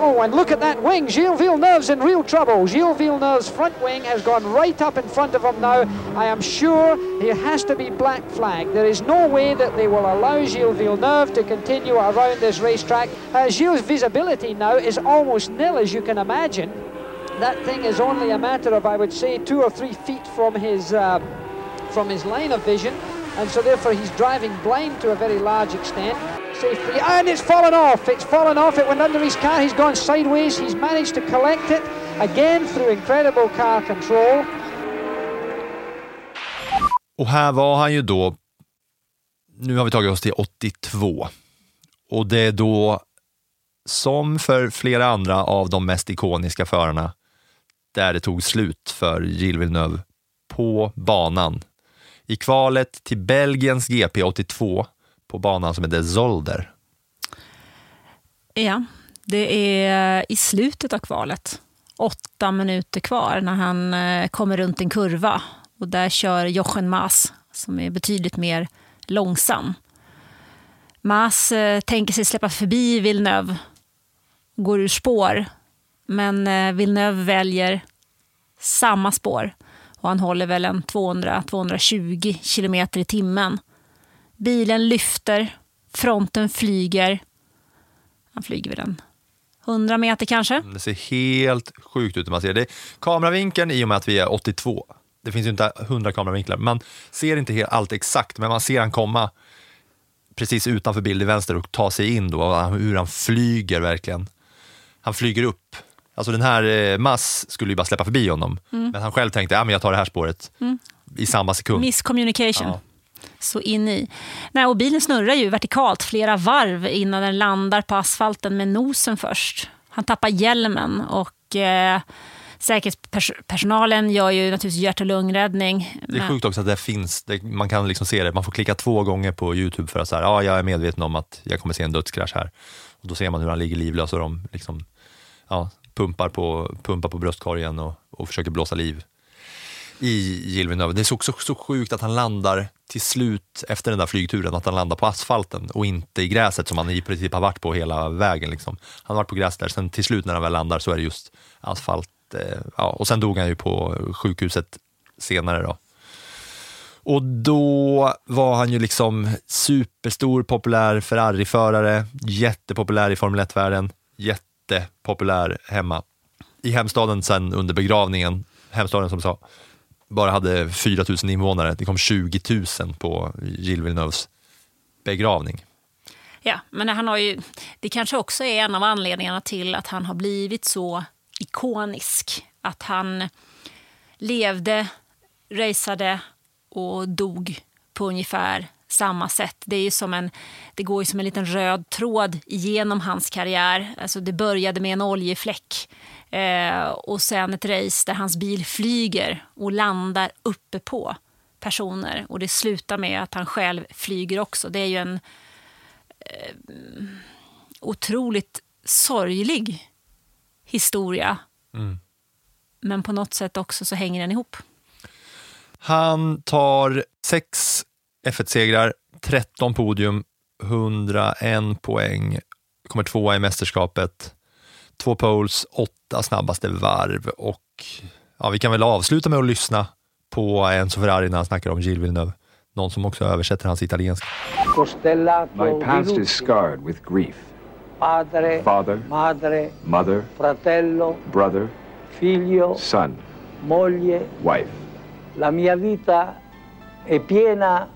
Oh, and look at that wing. Gilles Villeneuve's in real trouble. Gilles Villeneuve's front wing has gone right up in front of him now. I am sure he has to be black flagged. There is no way that they will allow Gilles Villeneuve to continue around this racetrack. Uh, Gilles' visibility now is almost nil, as you can imagine. That thing is only a matter of, I would say, two or three feet from his uh, from his line of vision, and so therefore he's driving blind to a very large extent. It's, and it's fallen off. It's fallen off. It went under his car. He's gone sideways. He's managed to collect it again through incredible car control. Och här var han ju då, nu har vi tagit oss till 82. Och det är då, som för flera andra av de mest ikoniska förarna, där det tog slut för Gilles Villeneuve på banan. I kvalet till Belgiens GP 82 på banan som heter Zolder. Ja, det är i slutet av kvalet. Åtta minuter kvar när han eh, kommer runt en kurva. Och där kör Jochen Maas som är betydligt mer långsam. Maas eh, tänker sig släppa förbi Villeneuve. Går ur spår. Men eh, Villeneuve väljer samma spår och han håller väl en 200-220 kilometer i timmen. Bilen lyfter, fronten flyger. Han flyger väl en 100 meter kanske. Det ser helt sjukt ut när man ser det. Kameravinkeln, i och med att vi är 82, det finns ju inte 100 kameravinklar, man ser inte helt, allt exakt, men man ser han komma precis utanför bild i vänster och ta sig in då, hur han flyger verkligen. Han flyger upp. Alltså den här eh, Mass skulle ju bara släppa förbi honom, Mm. men han själv tänkte, ja men jag tar det här spåret Mm. i samma sekund. Miscommunication. Ja. Så in i. Nej, och bilen snurrar ju vertikalt flera varv innan den landar på asfalten med nosen först. Han tappar hjälmen och eh, säkerhetspersonalen gör ju naturligtvis hjärt och lungräddning. Det är sjukt också att det finns, det, man kan liksom se det, man får klicka två gånger på Youtube för att säga, ja jag är medveten om att jag kommer se en dödskrasch här. Och då ser man hur han ligger livlös och de liksom, ja, pumpar, på, pumpar på bröstkorgen och, och försöker blåsa liv i Gilles Det är så, också så sjukt att han landar till slut efter den där flygturen, att han landar på asfalten och inte i gräset som han i princip har varit på hela vägen. Liksom. Han har varit på gräs där, sen till slut när han väl landar så är det just asfalt. Eh, ja, och sen dog han ju på sjukhuset senare då. Och då var han ju liksom superstor, populär Ferrari-förare, jättepopulär i Formel 1-världen, jättepopulär hemma. I hemstaden sen under begravningen, hemstaden som sa, bara hade 4 000 invånare. Det kom 20 000 på Gilles Villeneuves begravning. Ja, men han har ju, det kanske också är en av anledningarna till att han har blivit så ikonisk. Att han levde, raceade och dog på ungefär samma sätt. Det, är som en, det går ju som en liten röd tråd genom hans karriär. Alltså det började med en oljefläck eh, och sen ett race där hans bil flyger och landar uppe på personer. Och det slutar med att han själv flyger också. Det är ju en eh, otroligt sorglig historia. Mm. Men på något sätt också så hänger den ihop. Han tar sex F1-segrar, 13 podium, 101 poäng, kommer tvåa i mästerskapet, två poles, åtta snabbaste varv och ja, vi kan väl avsluta med att lyssna på Enzo Ferrari när han snackar om Gilles Villeneuve. Någon som också översätter hans italienska. My past is scarred with grief. Padre, Father, madre, mother, fratello, brother, figlio, son, moglie. wife. La mia vita è piena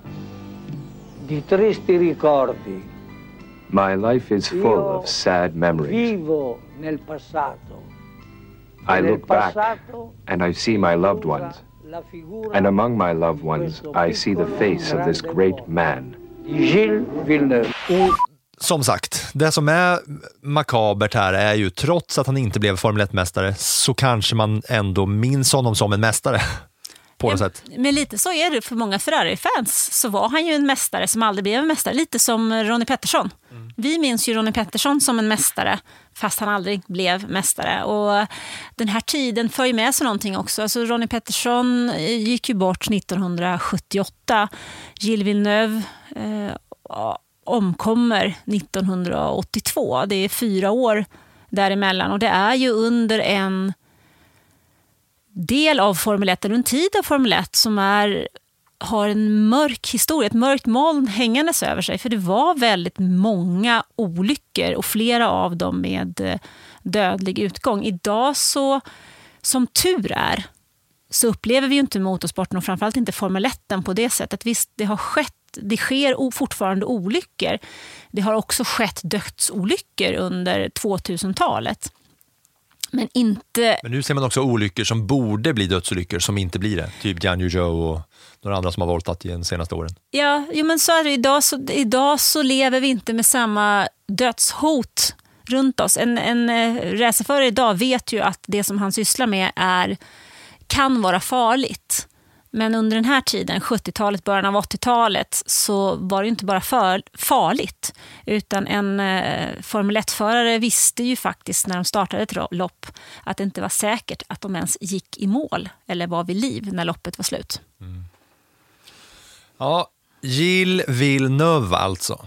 di tristi ricordi. My life is full of sad memories. Vivo nel passato. I nel look back and I see my loved ones. And among my loved ones, I see the face of this great man. Gilles Villeneuve. Som sagt, det som är makabert här är ju trots att han inte blev Formel 1-mästare så kanske man ändå minns honom som en mästare. På något sätt. Men lite så är det för många Ferrari-fans. Så var han ju en mästare som aldrig blev en mästare. Lite som Ronnie Pettersson. Vi minns ju Ronnie Pettersson som en mästare fast han aldrig blev mästare. Och den här tiden för ju med sig någonting också. Alltså Ronnie Pettersson eh, gick ju bort 1978. Gilles Villeneuve eh, omkommer 1982. Det är fyra år däremellan. Och det är ju under en del av Formel 1, eller en tid av Formel 1 som är, har en mörk historia, ett mörkt moln hängandes över sig. För det var väldigt många olyckor och flera av dem med eh, dödlig utgång. Idag så, som tur är, så upplever vi ju inte motorsporten och framförallt inte Formel 1 på det sättet. Visst, det har skett det sker fortfarande olyckor. Det har också skett dödsolyckor under 2000-talet. Men inte Men nu ser man också olyckor som borde bli dödsolyckor som inte blir det. Typ Jan Zhou och några andra som har voltat i de senaste åren. Ja, jo, men så är det. Idag så, idag så lever vi inte med samma dödshot runt oss. En, en eh, racerförare idag vet ju att det som han sysslar med är, kan vara farligt. Men under den här tiden, 70-talet, början av 80-talet, så var det inte bara för, farligt. Utan en eh, Formel 1-förare visste ju faktiskt när de startade ett lopp att det inte var säkert att de ens gick i mål eller var vid liv när loppet var slut. Mm. Ja, Gilles Villeneuve alltså.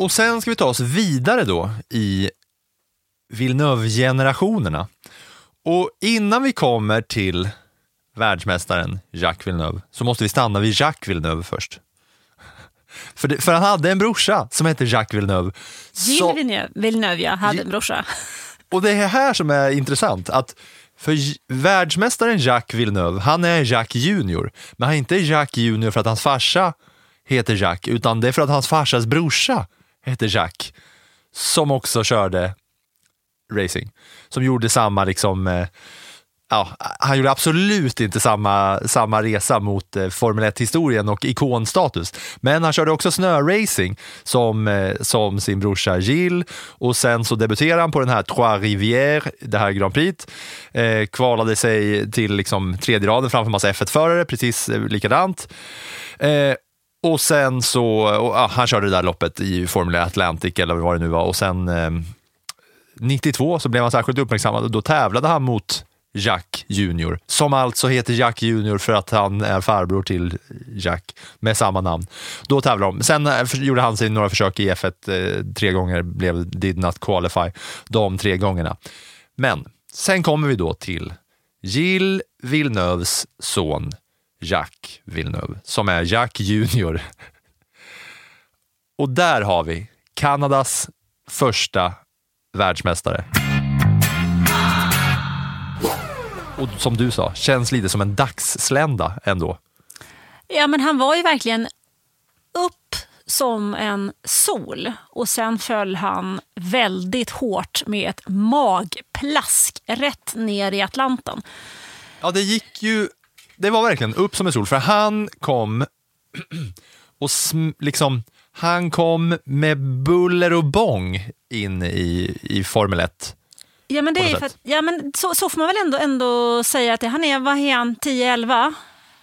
Och sen ska vi ta oss vidare då i Villeneuve-generationerna. Och innan vi kommer till världsmästaren Jacques Villeneuve så måste vi stanna vid Jacques Villeneuve först. För, det, för han hade en brorsa som hette Jacques Villeneuve. Gilles Så- Villeneuve, Villeneuve ja, hade en brorsa. och det är här som är intressant, att för världsmästaren Jacques Villeneuve, han är Jacques Junior, men han är inte Jacques Junior för att hans farsa heter Jacques, utan det är för att hans farsas brorsa heter Jacques, som också körde racing, som gjorde samma liksom eh, Ja, han gjorde absolut inte samma, samma resa mot eh, Formel 1-historien och ikonstatus. Men han körde också snöracing som, eh, som sin brorsa Gilles och sen så debuterade han på den här Trois Rivières, det här Grand Prix. Eh, kvalade sig till liksom tredje raden framför massa F1-förare, precis eh, likadant. Eh, och sen så, och, ja, han körde det där loppet i Formula Atlantic eller vad det nu var och sen eh, 92 så blev han särskilt uppmärksammad och då tävlade han mot Jack Junior, som alltså heter Jack Junior för att han är farbror till Jack med samma namn. Då tävlade de. Sen eh, gjorde han sig några försök i F1 eh, tre gånger, blev did not qualify de tre gångerna. Men sen kommer vi då till Gilles Villeneuves son Jack Villeneuve, som är Jack Junior. Och där har vi Kanadas första världsmästare. Och som du sa, känns lite som en dagslända ändå. Ja, men han var ju verkligen upp som en sol och sen föll han väldigt hårt med ett magplask rätt ner i Atlanten. Ja, det gick ju... Det var verkligen upp som en sol, för han kom och liksom... Han kom med buller och bång in i, i Formel 1. Ja, men det är att, ja, men så, så får man väl ändå, ändå säga att det, han är, vad är han, 10-11?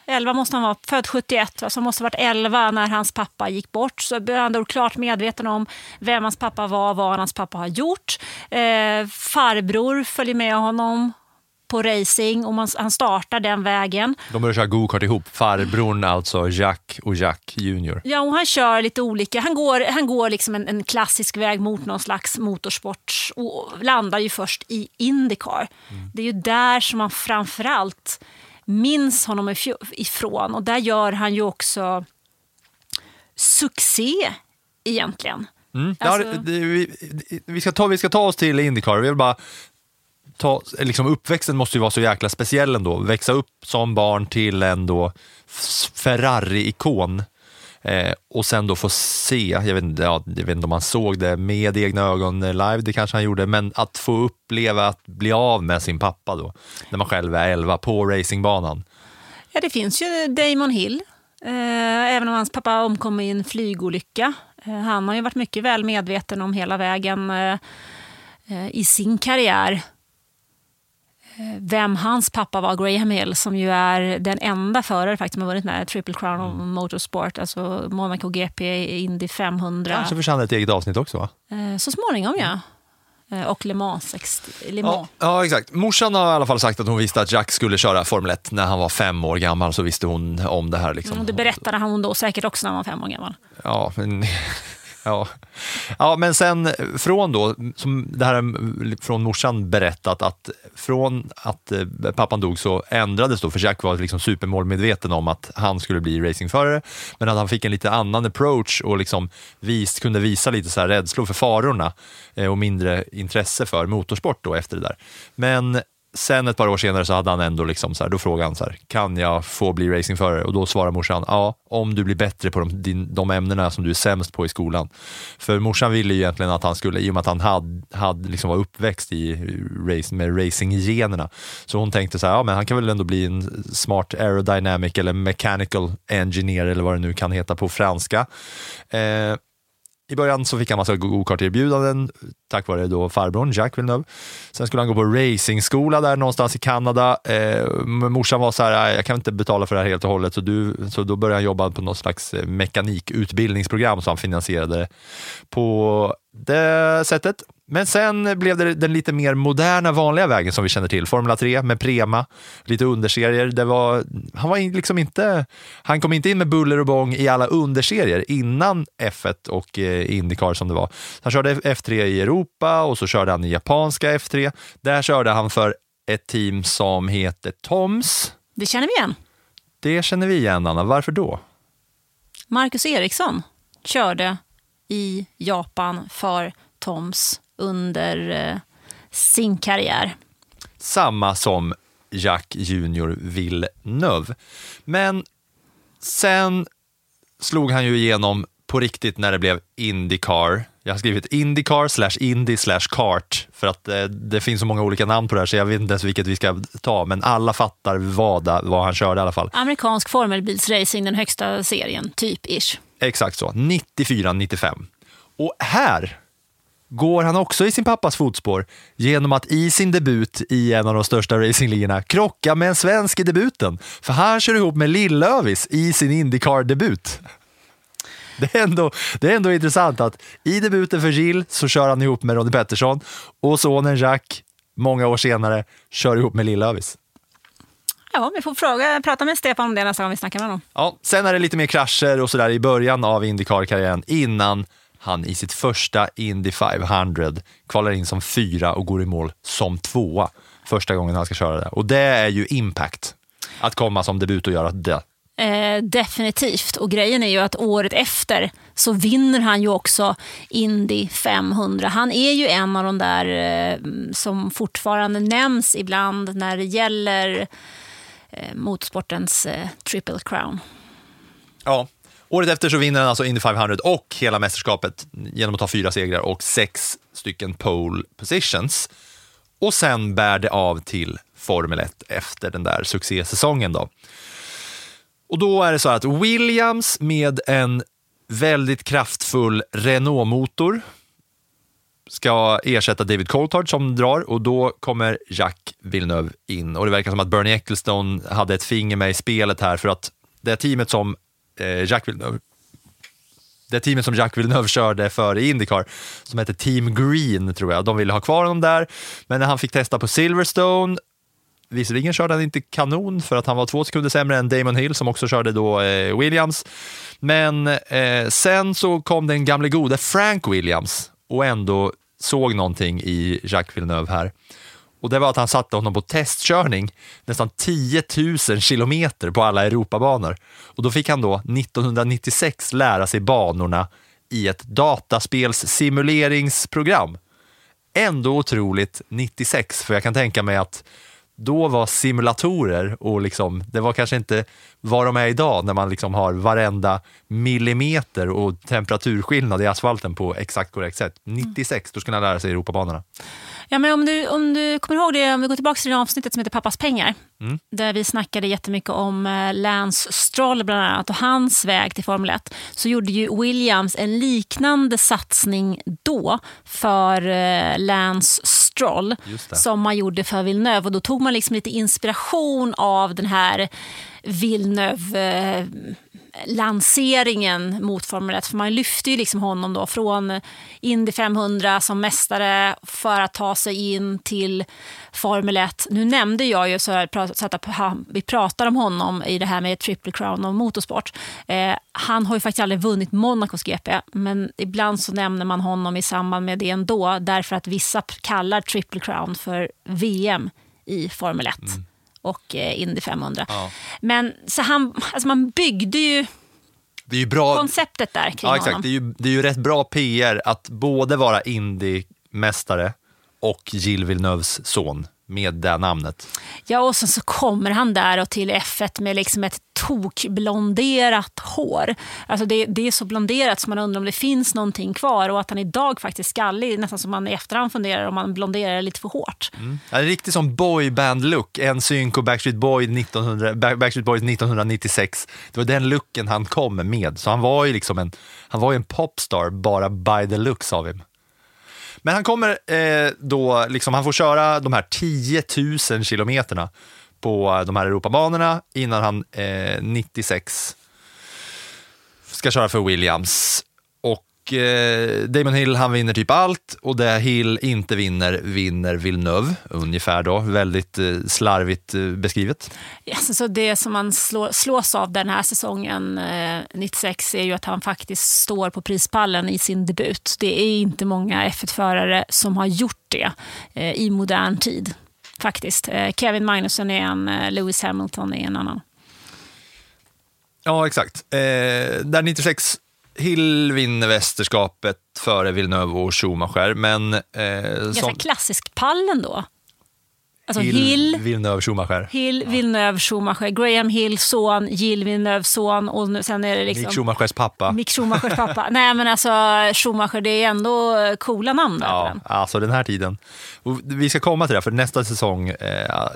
11 måste han vara, född 71, va? så han måste ha varit 11 när hans pappa gick bort. Så är han då klart medveten om vem hans pappa var, vad hans pappa har gjort. Eh, farbror följer med honom på racing och man, han startar den vägen. De började köra go-kart ihop. Farbrorn alltså, Jack och Jack Junior. Ja, och han kör lite olika. Han går, han går liksom en, en klassisk väg mot någon slags motorsport och landar ju först i Indycar. Det är ju där som man framförallt minns honom ifrån och där gör han ju också succé egentligen. Mm. Alltså- ja, vi, vi, ska ta, vi ska ta oss till Indycar. Vi vill bara ta, liksom uppväxten måste ju vara så jäkla speciell ändå. Växa upp som barn till en då Ferrari-ikon. Eh, och sen då få se, jag vet, inte, ja, jag vet inte om han såg det med egna ögon live, det kanske han gjorde, men att få uppleva att bli av med sin pappa då, när man själv är 11 på racingbanan. Ja, det finns ju Damon Hill, eh, även om hans pappa omkom i en flygolycka. Eh, han har ju varit mycket väl medveten om hela vägen eh, eh i sin karriär vem hans pappa var, Graham Hill, som ju är den enda förare faktiskt som har vunnit den här Triple Crown of Motorsport, alltså Monaco GP, Indy 500. Kanske förtjänar ett eget avsnitt också va? Eh, så småningom ja. Eh, och Le Mans. ext- Le Mans. Ja, ja, exakt. Morsan har i alla fall sagt att hon visste att Jack skulle köra Formel 1 när han var fem år gammal, så visste hon om det här. Liksom. Mm, Det berättade han då säkert också när han var fem år gammal. Ja, men, ja. ja, men sen från då, som det här är från morsan berättat, att från att eh, pappan dog så ändrades då, för Jack var liksom supermålmedveten om att han skulle bli racingförare, men att han fick en lite annan approach och liksom vis, kunde visa lite så här rädslor för farorna eh, och mindre intresse för motorsport då efter det där. Men sen ett par år senare så hade han ändå liksom så här, då frågade han så här, kan jag få bli racingförare? Och då svarar morsan, ja, om du blir bättre på de, din, de ämnena som du är sämst på i skolan. För morsan ville ju egentligen att han skulle, i och med att han hade, hade liksom var uppväxt i race, med racinggenerna, så hon tänkte så här, ja men han kan väl ändå bli en smart aerodynamic eller mechanical engineer eller vad det nu kan heta på franska. Eh, i början så fick han massa gokart-erbjudanden tack vare då farbrorn Jack Villeneuve. Sen skulle han gå på racingskola där någonstans i Kanada. Eh, morsan var så här, jag kan inte betala för det här helt och hållet, så, du, så då började han jobba på något slags eh, mekanikutbildningsprogram som han finansierade på det sättet. Men sen blev det den lite mer moderna vanliga vägen som vi känner till. Formula 3 med Prema, lite underserier. Det var, han, var liksom inte, han kom inte in med buller och bång i alla underserier innan F1 och eh, Indycar som det var. Han körde F3 i Europa och så körde han i japanska F3. Där körde han för ett team som heter Toms. Det känner vi igen. Det känner vi igen, Anna. Varför då? Marcus Eriksson körde i Japan för Toms under eh, sin karriär. Samma som Jack Junior Villeneuve. Men sen slog han ju igenom på riktigt när det blev Indycar. Jag har skrivit Indycar slash Indy slash kart för att eh, det finns så många olika namn på det här så jag vet inte ens vilket vi ska ta, men alla fattar vad, vad han körde i alla fall. Amerikansk formelbilsracing, den högsta serien, typ ish. Exakt så, 94-95. Och här går han också i sin pappas fotspår genom att i sin debut i en av de största racingligorna krocka med en svensk i debuten. För han kör ihop med Lill-Övis i sin Indycar-debut. Det är, ändå, det är ändå intressant att i debuten för Gill så kör han ihop med Ronnie Pettersson och sonen Jack, många år senare, kör ihop med Lill-Övis. Ja, vi får fråga, prata med Stefan om det nästa gång vi snackar med honom. Ja, sen är det lite mer krascher och sådär i början av Indycar-karriären innan han i sitt första Indy 500 kvalar in som fyra och går i mål som tvåa första gången han ska köra det. Och det är ju impact, att komma som debut och göra det. Eh, definitivt. Och grejen är ju att året efter så vinner han ju också Indy 500. Han är ju en av de där eh, som fortfarande nämns ibland när det gäller Eh, motorsportens eh, triple crown. Ja, Året efter så vinner han alltså Indy 500 och hela mästerskapet genom att ta fyra segrar och sex stycken pole positions. Och sen bär det av till Formel 1 efter den där succésäsongen. Då. Och då är det så att Williams med en väldigt kraftfull Renault-motor ska ersätta David Coulthard som drar och då kommer Jack Villeneuve in. Och det verkar som att Bernie Ecclestone hade ett finger med i spelet här för att det teamet som eh, Jack Villeneuve det teamet som Jack Villeneuve körde för i Indycar, som hette Team Green tror jag, de ville ha kvar honom där. Men när han fick testa på Silverstone, visserligen körde han inte kanon för att han var två sekunder sämre än Damon Hill som också körde då eh, Williams. Men eh, sen så kom den gamle gode Frank Williams och ändå såg någonting i Jacques Villeneuve här. Och det var att han satte honom på testkörning nästan 10 000 kilometer på alla Europabanor. Och då fick han då 1996 lära sig banorna i ett dataspelssimuleringsprogram. Ändå otroligt 96, för jag kan tänka mig att då var simulatorer och liksom, det var kanske inte vad de är idag när man liksom har varenda millimeter och temperaturskillnad i asfalten på exakt korrekt sätt. 96, då skulle han lära sig Europabanorna. Ja, men om, du, om du kommer ihåg det, om vi går tillbaka till det avsnittet som heter Pappas pengar. Mm. Där vi snackade jättemycket om eh, Lance Stroll bland annat och hans väg till Formel 1. Så gjorde ju Williams en liknande satsning då för eh, Lance Stroll som man gjorde för Villeneuve. Och då tog man liksom lite inspiration av den här Villeneuve eh, lanseringen mot Formel 1. För man lyfte ju liksom honom då från Indy 500 som mästare för att ta sig in till Formel 1. Nu nämnde jag ju så, att vi pratar om honom i det här med Triple Crown och motorsport. Eh, han har ju faktiskt aldrig vunnit Monacos GP, men ibland så nämner man honom i samband med det ändå därför att vissa kallar Triple Crown för VM i Formel 1. Mm och eh, Indy 500. Ja. Men så han, alltså man byggde ju det är ju bra, konceptet där kring ja, exakt. honom. Det är, ju, det är ju rätt bra PR att både vara Indy-mästare och Gilles Villeneuves son. Med det namnet. Ja, och sen så kommer han där och till F1 med liksom ett tokblonderat hår. Alltså det, det är så blonderat så man undrar om det finns någonting kvar och att han idag faktiskt är skallig, nästan som man i efterhand funderar om man blonderar lite för hårt. Mm. Ja, det är riktigt som boyband-look. En synk och Backstreet, Boy 1900, Backstreet Boys 1996. Det var den looken han kom med. Så han var ju liksom en, han var ju en popstar bara by the looks av him. Men han kommer eh, då, liksom, han får köra de här 10 000 kilometerna på de här Europabanorna innan han eh, 96 ska köra för Williams. Och eh, Damon Hill han vinner typ allt och det Hill inte vinner vinner Villeneuve ungefär då. Väldigt eh, slarvigt eh, beskrivet. Yes, så det som man slå, slås av den här säsongen eh, 96 är ju att han faktiskt står på prispallen i sin debut. Det är inte många F1-förare som har gjort det i modern tid faktiskt. Kevin Magnusson är en, Lewis Hamilton är en annan. Ja, exakt. Eh, där 96 Hill vinner mästerskapet före Villeneuve och Schumacher, men... Eh, Ganska som, klassisk pall ändå. Alltså Hill, Hill, Villeneuve, Schumacher. Hill Villeneuve, Schumacher, Graham Hill son, Jill Villeneuve son och nu, sen är det liksom... Mick Schumachers pappa. Mick Schumachers pappa. Nej men alltså Schumacher, det är ändå coola namn Ja, den. alltså den här tiden. Och vi ska komma till det, för nästa säsong, eh,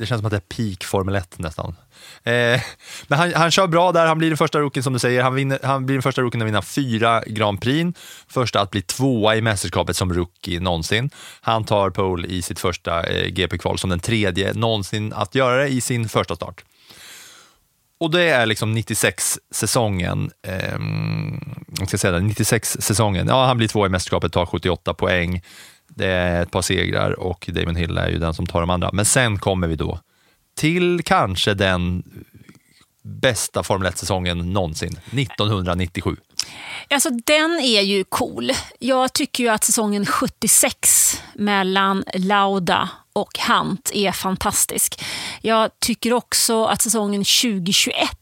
det känns som att det är peak Formel 1 nästan. Eh, men han, han kör bra där, han blir den första rookien som du säger. Han, vinner, han blir den första rookien att vinna fyra Grand Prix. Första att bli tvåa i mästerskapet som rookie någonsin. Han tar pole i sitt första eh, GP-kval som den tredje någonsin att göra det i sin första start. Och det är liksom 96-säsongen. Eh, jag ska säga det, 96-säsongen. Ja, han blir tvåa i mästerskapet, tar 78 poäng. Det är ett par segrar och Damon Hill är ju den som tar de andra. Men sen kommer vi då till kanske den bästa Formel 1-säsongen någonsin, 1997. Alltså den är ju cool. Jag tycker ju att säsongen 76 mellan Lauda och Hunt är fantastisk. Jag tycker också att säsongen 2021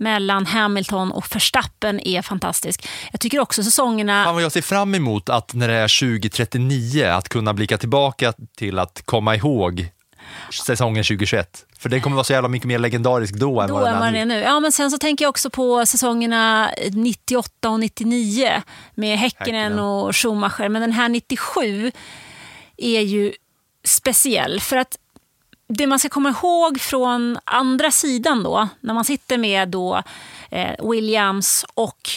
mellan Hamilton och Verstappen är fantastisk. Jag tycker också säsongerna... Fan vad jag ser fram emot att när det är 2039, att kunna blicka tillbaka till att komma ihåg säsongen 2021. För den kommer vara så jävla mycket mer legendarisk då, än Då vad den är man är nu. Ja, men sen så tänker jag också på säsongerna 98 och 99 med Häkkinen. och Schumacher. Men den här 97 är ju speciell. För att det man ska komma ihåg från andra sidan då, när man sitter med då eh, Williams och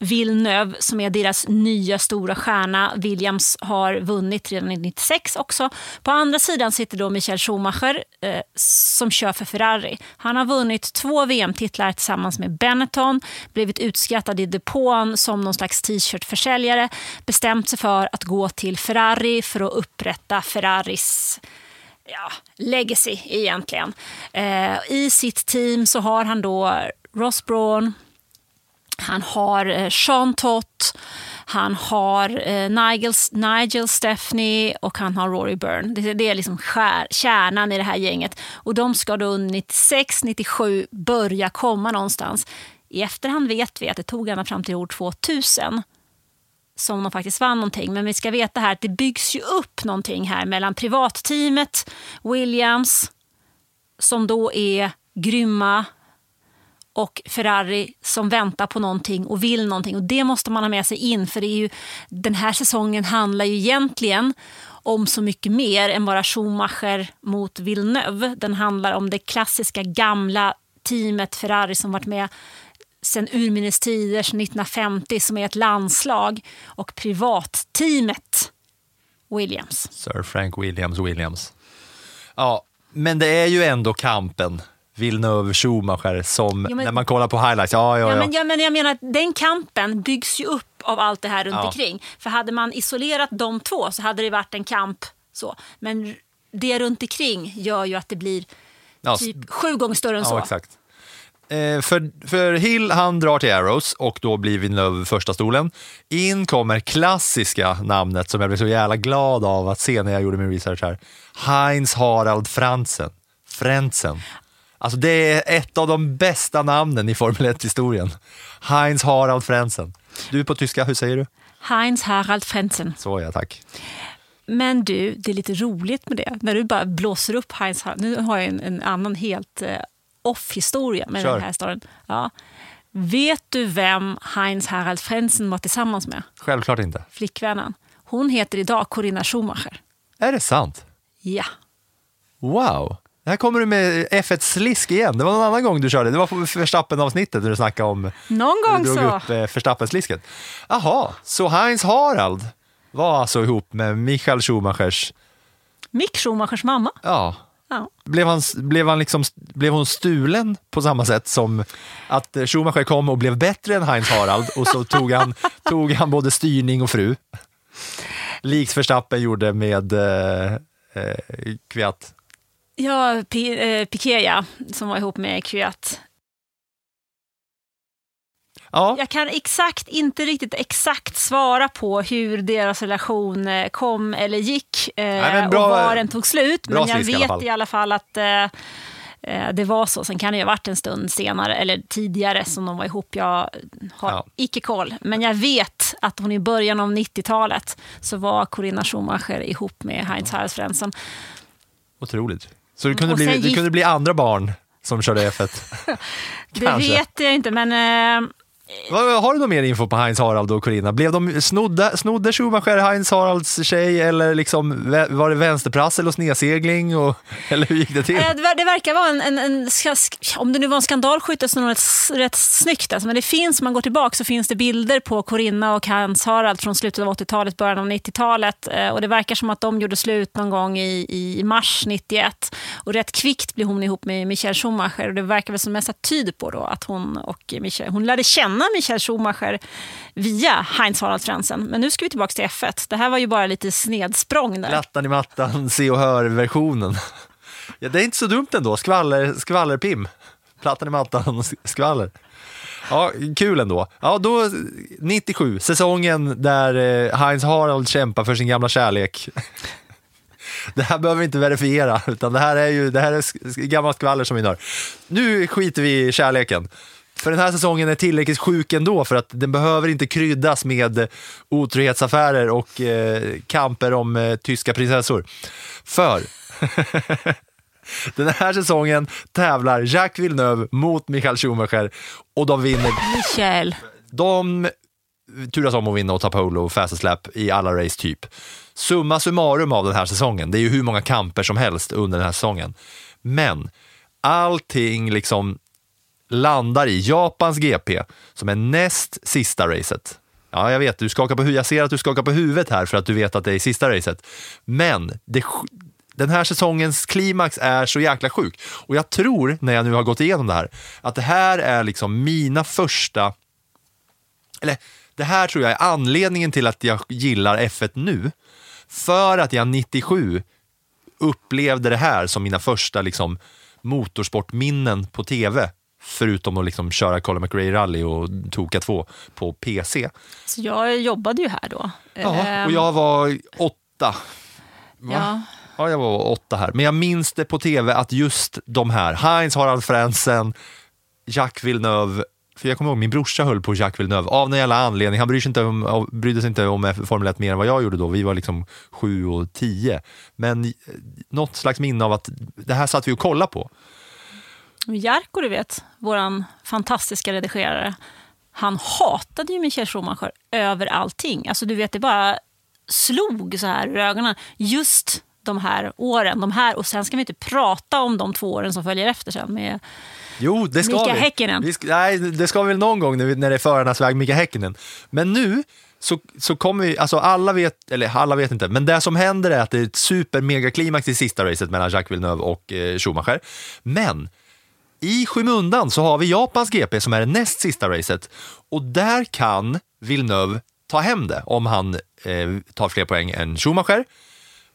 Villeneuve som är deras nya stora stjärna. Williams har vunnit redan 96 också. På andra sidan sitter då Michael Schumacher eh, som kör för Ferrari. Han har vunnit två VM-titlar tillsammans med Benetton, blivit utskrattad i depån som någon slags t-shirtförsäljare, bestämt sig för att gå till Ferrari för att upprätta Ferraris ja, legacy egentligen. Eh, I sitt team så har han då Ross Brawn, han har eh, Sean Tott, han har eh, Nigel, Nigel Stephanie och han har Rory Byrne. Det, det är liksom skär, kärnan i det här gänget. Och de ska då 96-97 börja komma någonstans. I efterhand vet vi att det tog ända fram till år 2000 som de faktiskt vann någonting. Men vi ska veta här att det byggs ju upp någonting här mellan privatteamet, Williams, som då är grymma, och Ferrari som väntar på någonting och vill någonting. Och Det måste man ha med sig in, för det är ju, den här säsongen handlar ju egentligen om så mycket mer än bara Schumacher mot Villeneuve. Den handlar om det klassiska gamla teamet Ferrari som varit med sen urminnes tider, sedan 1950, som är ett landslag. Och privatteamet Williams. Sir Frank Williams Williams. Ja, men det är ju ändå kampen. Villeneuve, Schumacher, som Jo, men- när man kollar på highlights. Ja, ja, Ja, ja. men, ja, men jag menar att den kampen byggs ju upp av allt det här runt Ja. omkring. För hade man isolerat de två så hade det varit en kamp så. Men det runt omkring gör ju att det blir Ja, typ sju gånger större än så. Ja, exakt. Eh, för, för Hill, han drar till Arrows och då blir Villeneuve första stolen. In kommer klassiska namnet som jag blev så jävla glad av att se när jag gjorde min research här. Heinz Harald Franzen. Frentzen. Alltså det är ett av de bästa namnen i Formel 1-historien. Heinz Harald Frentzen. Du på tyska, hur säger du? Heinz Harald Frentzen. Så ja, tack. Men du, det är lite roligt med det. När du bara blåser upp Heinz Harald. Nu har jag en, en annan helt eh, off-historia med Kör. den här storyn. Ja. Vet du vem Heinz Harald Frentzen var tillsammans med? Självklart inte. Flickvännen. Hon heter idag Corinna Schumacher. Är det sant? Ja. Wow! Här kommer du med F1-slisk igen. Det var någon annan gång du körde. Det var Verstappen-avsnittet när du snackade om... Någon gång du drog så. upp eh, Verstappen-slisket. Jaha, så Heinz Harald var alltså ihop med Michael Schumachers... Mick Schumachers mamma. Ja. Ja. Blev, han, blev, han liksom, blev hon stulen på samma sätt som att eh, Schumacher kom och blev bättre än Heinz Harald och så tog han, tog han både styrning och fru. Likt Verstappen gjorde med eh, eh, Kviat. Ja, P- eh, Piqué ja, som var ihop med Kvyat. Ja. Jag kan exakt, inte riktigt exakt svara på hur deras relation eh, kom eller gick eh, men bra- och var den tog slut. Men jag slisk i alla vet i alla fall att eh, eh, det var så. Sen kan det ju ha varit en stund senare eller tidigare som de var ihop. Jag har Ja. icke koll. Men jag vet att hon i början av 90-talet så var Corinna Schumacher ihop med Heinz Harald. Otroligt. Så det kunde, bli, det kunde bli andra barn som körde F1. Det vet jag inte, men eh, har du någon mer info på Heinz Harald och Corina? Blev de snodda, snodde Schumacher Heinz Haralds tjej eller liksom, var det vänsterprassel och snedsegling? Och, eller hur gick det till? Eh, det, verkar vara en, en, en om det nu var en skandalskytte så rätt, rätt snyggt. Alltså. Men det finns, om man går tillbaka så finns det bilder på Corinna och Heinz Harald från slutet av 80-talet, början av 90-talet. Eh, och det verkar som att de gjorde slut någon gång i, i mars 91. Och rätt kvickt blev hon ihop med Michael Schumacher. Och det verkar väl som mest tyder på då att hon och Michael, hon lärde känna Michael Schumacher via Heinz Harald Frenzen. Men nu ska vi tillbaka till F1. Det här var ju bara lite snedsprång där. Plattan i mattan, se och hör-versionen. Ja, det är inte så dumt ändå, skvaller, skvallerpim. Plattan i mattan, skvaller. Ja, kul ändå. Ja, då 97, säsongen där eh, Heinz Harald kämpar för sin gamla kärlek. Det här behöver vi inte verifiera, utan det här är ju det här är gammalt skvaller som vi hör. Nu skiter vi i kärleken. För den här säsongen är tillräckligt sjuk ändå för att den behöver inte kryddas med otrohetsaffärer och eh, kamper om eh, tyska prinsessor. För den här säsongen tävlar Jacques Villeneuve mot Michael Schumacher och de vinner. Michael. De turas om att vinna och ta pole och fastest lap i alla race typ. Summa summarum av den här säsongen, det är ju hur många kamper som helst under den här säsongen. Men allting liksom landar i Japans GP som är näst sista racet. Ja, jag vet, du skakar på, jag ser att du skakar på huvudet här för att du vet att det är sista racet. Men det, den här säsongens klimax är så jäkla sjuk. Och jag tror, när jag nu har gått igenom det här, att det här är liksom mina första eller det här tror jag är anledningen till att jag gillar F1 nu. För att jag 97 upplevde det här som mina första liksom, motorsportminnen på tv. Förutom att liksom köra Colin McRae Rally och Toka 2 på PC. Så jag jobbade ju här då. Ja, Ehm, och jag var åtta. ja. Ja, jag var åtta här. Men jag minns det på tv att just de här, Heinz Harald Frentzen, Jacques Villeneuve, för jag kommer ihåg min brorsa höll på Jacques Villeneuve av någon jävla anledning. Han bryr sig inte om, brydde sig inte om Formel 1 mer än vad jag gjorde då. Vi var liksom sju och tio. Men eh, något slags minne av att det här satt vi och kollade på. Jarko, du vet, vår fantastiska redigerare, han hatade ju Michael Schumacher över allting. Alltså du vet, det bara slog så här i ögonen. Just de här åren, de här, och sen ska vi inte prata om de två åren som följer efter sen med Jo, det ska Mika vi. Häkkinen. vi ska, nej, det ska vi väl någon gång när, vi, när det är förarnas väg, Mika Häkkinen. Men nu så, så kommer vi, alltså alla vet, eller alla vet inte, men det som händer är att det är ett super mega klimax i sista racet mellan Jacques Villeneuve och eh, Schumacher. Men i skymundan så har vi Japans GP som är det näst sista racet och där kan Villeneuve ta hem det om han eh, tar fler poäng än Schumacher.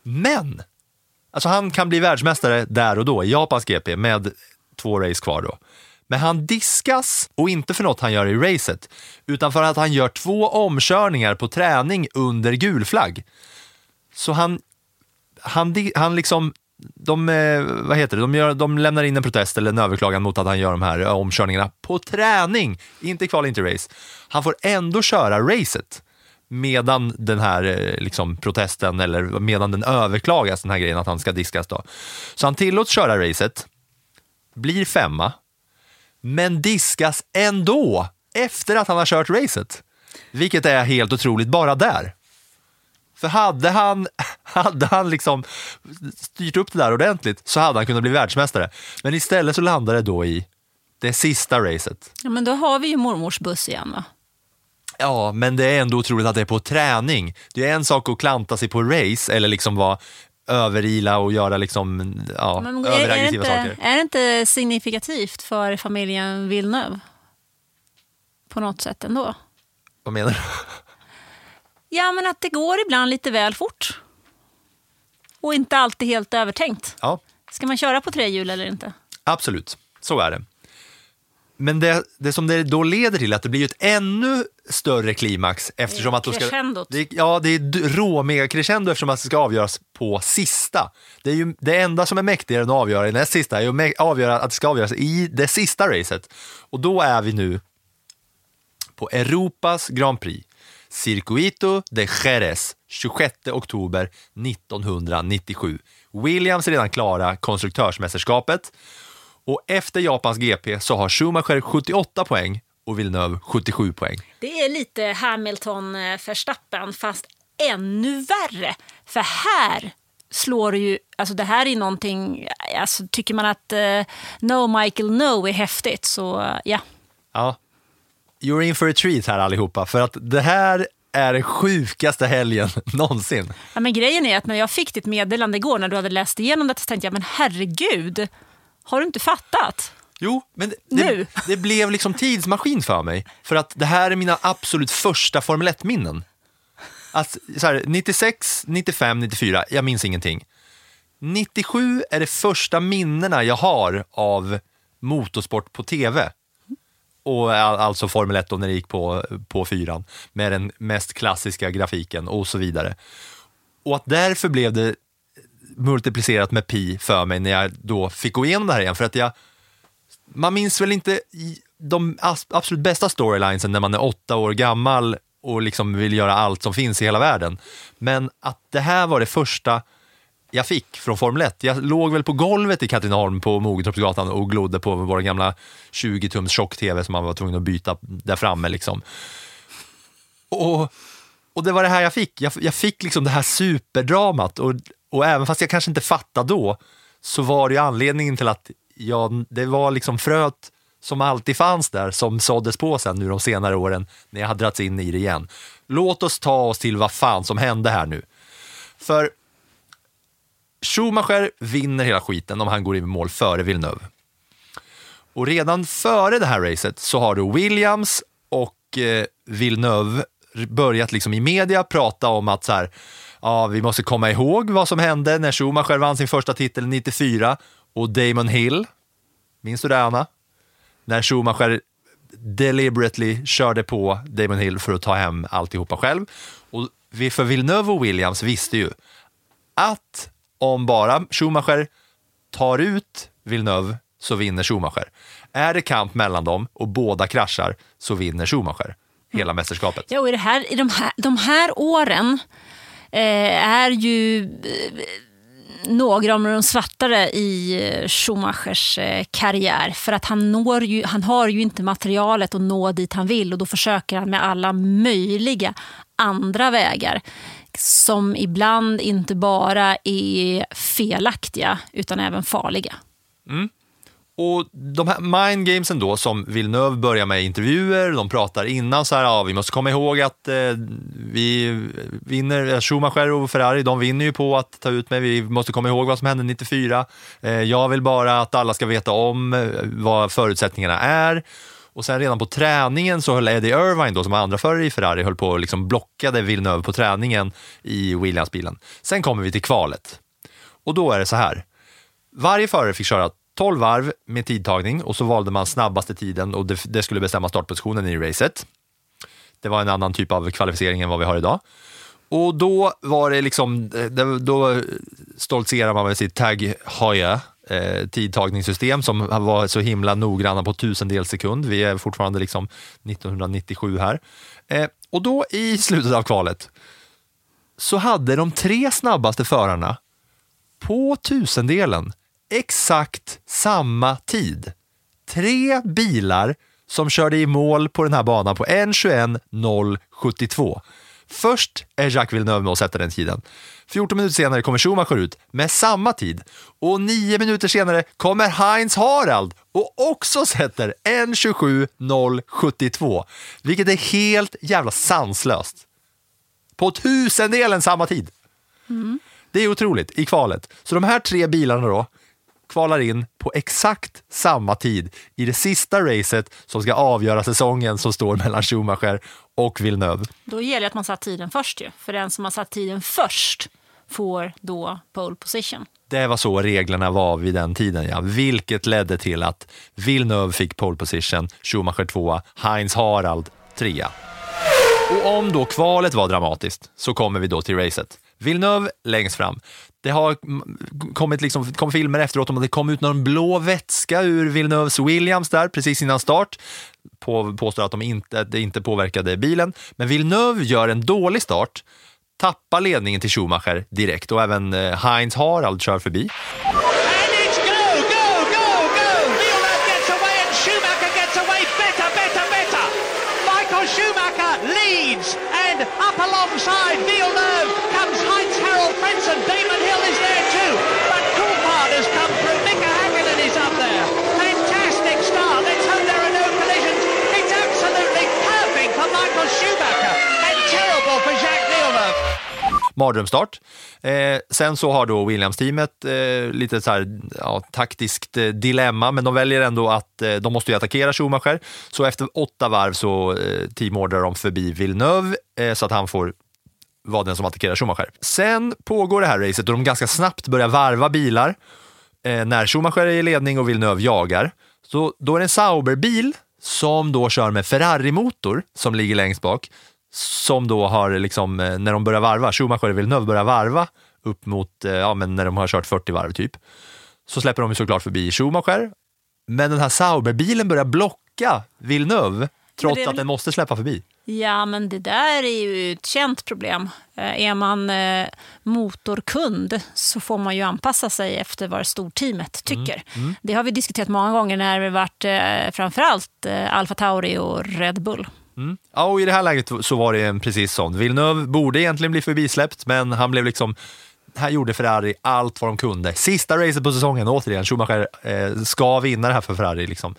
Men Alltså han kan bli världsmästare där och då i Japans GP med två race kvar då. Men han diskas, och inte för något han gör i racet, utan för att han gör två omkörningar på träning under gul flagg. Så han, han, han liksom, de, eh, vad heter det, de, gör, de lämnar in en protest eller en överklagan mot att han gör de här eh, omkörningarna på träning, inte kval, inte race. Han får ändå köra racet. medan den här eh, liksom, protesten eller medan den överklagas, den här grejen att han ska diskas då. Så han tillåts köra racet, blir femma, men diskas ändå efter att han har kört racet. Vilket är helt otroligt bara där. För hade han, hade han liksom styrt upp det där ordentligt så hade han kunnat bli världsmästare. Men istället så landade det då i det sista racet. Ja, men då har vi ju mormors buss igen va? Ja, men det är ändå otroligt att det är på träning. Det är en sak att klanta sig på race eller liksom vara överila och göra liksom, ja, Men är, är, inte, saker. är det inte signifikativt för familjen Villeneuve? På något sätt ändå. Vad menar du? Ja, men att det går ibland lite väl fort. Och inte alltid helt övertänkt. Ja, Ska man köra på tre hjul eller inte? absolut. Så är det. Men det, det som det då leder till är att det blir ett ännu större klimax eftersom att då ska... Det, ja, det är d- råmega crescendo eftersom att det ska avgöras på sista. Det, är ju, det enda som är mäktigare än att avgöra i näst sista är att avgöra att det ska avgöras i det sista racet. Och då är vi nu på Europas Grand Prix, Circuito de Jerez, 26 oktober 1997. Williams är redan klara konstruktörsmästerskapet och efter Japans GP så har Schumacher 78 poäng och Villeneuve 77 poäng. Det är lite Hamilton-Verstappen fast ännu värre. För här slår det ju, alltså det här är någonting, alltså tycker man att eh, No Michael No är häftigt så eh, ja. Ja, you're in for a treat här allihopa för att det här är den sjukaste helgen någonsin. ja. Men grejen är att när jag fick ditt meddelande igår när du hade läst igenom det så tänkte jag men herregud, har du inte fattat? Jo, men det, Nu? det, det blev liksom tidsmaskin för mig. För att det här är mina absolut första Formel 1-minnen. Att, så här, 96, 95, 94, jag minns ingenting. 97 är det första minnena jag har av motorsport på tv. Och alltså Formel 1 då när det gick på, på fyran med den mest klassiska grafiken och så vidare. Och att därför blev det multiplicerat med pi för mig när jag då fick gå igenom det här igen. För att jag, man minns väl inte de absolut bästa storylinesen när man är åtta år gammal och liksom vill göra allt som finns i hela världen. Men att det här var det första jag fick från Formel 1. Jag låg väl på golvet i Katrineholm på Mogetorpsgatan och glodde på våra gamla 20-tums tjock-tv som man var tvungen att byta där framme. Liksom. Och, och det var det här jag fick. Jag, jag fick liksom det här superdramat och, och även fast jag kanske inte fattade då så var det ju anledningen till att jag, det var liksom fröet som alltid fanns där som såddes på sen nu de senare åren när jag hade dragits in i det igen. Låt oss ta oss till vad fan som hände här nu. För Schumacher vinner hela skiten om han går i mål före Villeneuve. Och redan före det här racet så har du Williams och eh, Villeneuve börjat liksom i media prata om att så här, ja, vi måste komma ihåg vad som hände när Schumacher vann sin första titel 94 och Damon Hill, minns du det Anna? När Schumacher deliberately körde på Damon Hill för att ta hem alltihopa själv. Och för Villeneuve och Williams visste ju att om bara Schumacher tar ut Villeneuve så vinner Schumacher. Är det kamp mellan dem och båda kraschar så vinner Schumacher hela mästerskapet. Ja, och i, det här, i de, här, de här åren eh, är ju eh, några av de svartare i eh, Schumachers eh, karriär. För att han, når ju, han har ju inte materialet att nå dit han vill och då försöker han med alla möjliga andra vägar som ibland inte bara är felaktiga utan även farliga. Mm. Och de här mind gamesen då som Villeneuve börjar med intervjuer, de pratar innan så här, ja vi måste komma ihåg att eh, vi vinner, eh, Schumacher och Ferrari, de vinner ju på att ta ut mig, vi måste komma ihåg vad som hände 94. Eh, jag vill bara att alla ska veta om eh, vad förutsättningarna är. Och sen redan på träningen så höll Eddie Irvine, då, som var andra förare i Ferrari, höll på och liksom blockade Villeneuve på träningen i Williams-bilen. Sen kommer vi till kvalet. Och då är det så här. Varje förare fick köra 12 varv med tidtagning och så valde man snabbaste tiden och det, det skulle bestämma startpositionen i racet. Det var en annan typ av kvalificering än vad vi har idag. Och då var det liksom, eh, då stoltserar man med sitt tag Heuer eh, tidtagningssystem som var så himla noggranna på tusendels sekund. Vi är fortfarande liksom 1997 här. Eh, och då i slutet av kvalet så hade de tre snabbaste förarna på tusendelen exakt samma tid. Tre bilar som körde i mål på den här banan på 1.21.072. Först är Jacques Villeneuve med att sätta den tiden. 14 minuter senare kommer Schumacher ut med samma tid och 9 minuter senare kommer Heinz Harald och också sätter 1.27.072, vilket är helt jävla sanslöst. På tusendelen samma tid. Det är otroligt i kvalet. Så de här tre bilarna då kvalar in på exakt samma tid i det sista racet som ska avgöra säsongen som står mellan Schumacher och Villeneuve. Då gäller det att man satt tiden först ju. För den som har satt tiden först får då pole position. Det var så reglerna var vid den tiden, ja. vilket ledde till att Villeneuve fick pole position, Schumacher tvåa, Heinz Harald trea. Och om då kvalet var dramatiskt så kommer vi då till racet. Villeneuve längst fram. Det har kommit liksom, kom filmer efteråt om att det kom ut någon blå vätska ur Villeneuves Williams där precis innan start. På, påstår att de inte, att det inte påverkade bilen. Men Villeneuve gör en dålig start, tappar ledningen till Schumacher direkt och även eh, Heinz Harald kör förbi. Schumacher! Michael Schumacher leads and up alongside Villeneuve comes Heinz Harald Frentzen. Damon Hill is there too. But Coulthard has come through. Mika Hakkinen is up there. Fantastic start. Let's hope there are no collisions. It's absolutely perfect for Michael Schumacher and terrible for Jacques Villeneuve mardrömsstart. Eh, sen så har då Williams-teamet eh, lite så här, ja, taktiskt eh, dilemma, men de väljer ändå att eh, de måste ju attackera Schumacher. Så efter åtta varv så eh, teamordrar de förbi Villeneuve eh, så att han får vara den som attackerar Schumacher. Sen pågår det här racet och de ganska snabbt börjar varva bilar eh, när Schumacher är i ledning och Villeneuve jagar. Så då är det en Sauberbil som då kör med Ferrari-motor som ligger längst bak som då har, liksom, eh, när de börjar varva, Schumacher och Villeneuve börjar varva upp mot, eh, ja men när de har kört 40 varv typ, så släpper de ju såklart förbi Schumacher. Men den här Sauberbilen börjar blocka Villeneuve, trots är att väl- den måste släppa förbi. Ja, men det där är ju ett känt problem. Eh, Är man motorkund så får man ju anpassa sig efter vad storteamet tycker. mm. Det har vi diskuterat många gånger när det varit framförallt Alfa Tauri och Red Bull. Mm. Ja, och i det här läget så var det en precis sån. Villeneuve borde egentligen bli förbisläppt, men han blev liksom här gjorde Ferrari allt vad de kunde. Sista racet på säsongen, återigen, Schumacher eh, ska vinna det här för Ferrari. Liksom.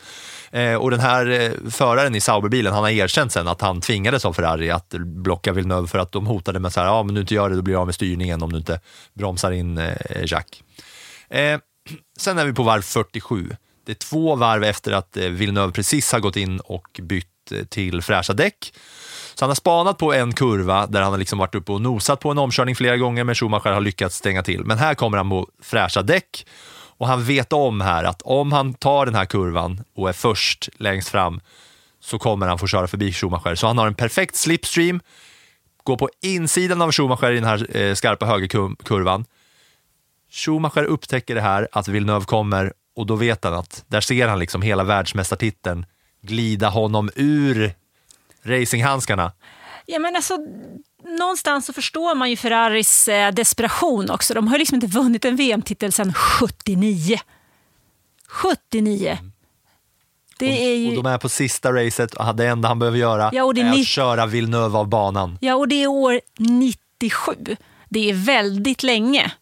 Eh, och den här eh, föraren i Sauberbilen, han har erkänt sen att han tvingades av Ferrari att blocka Villeneuve för att de hotade med så här, ja men du inte gör det, då blir du av med styrningen om du inte bromsar in eh, Jack. Eh, sen är vi på varv 47. Det är två varv efter att eh, Villeneuve precis har gått in och bytt Eh, till fräscha däck. Så han har spanat på en kurva där han har liksom varit uppe och nosat på en omkörning flera gånger, men Schumacher har lyckats stänga till. Men här kommer han på fräscha däck och han vet om här att om han tar den här kurvan och är först längst fram så kommer han få köra förbi Schumacher. Så han har en perfekt slipstream, går på insidan av Schumacher i den här eh, skarpa högerkurvan. Schumacher upptäcker det här, att Villeneuve kommer och då vet han att där ser han liksom hela världsmästartiteln glida honom ur racinghandskarna. Ja, men alltså, någonstans så förstår man ju Ferraris eh, desperation också. De har liksom inte vunnit en VM-titel sedan 79. 79. Det är ju... Och de är på sista racet och det enda han behöver göra Ja, och det är är att köra Villeneuve av banan. Ja, och det är år 97. Det är väldigt länge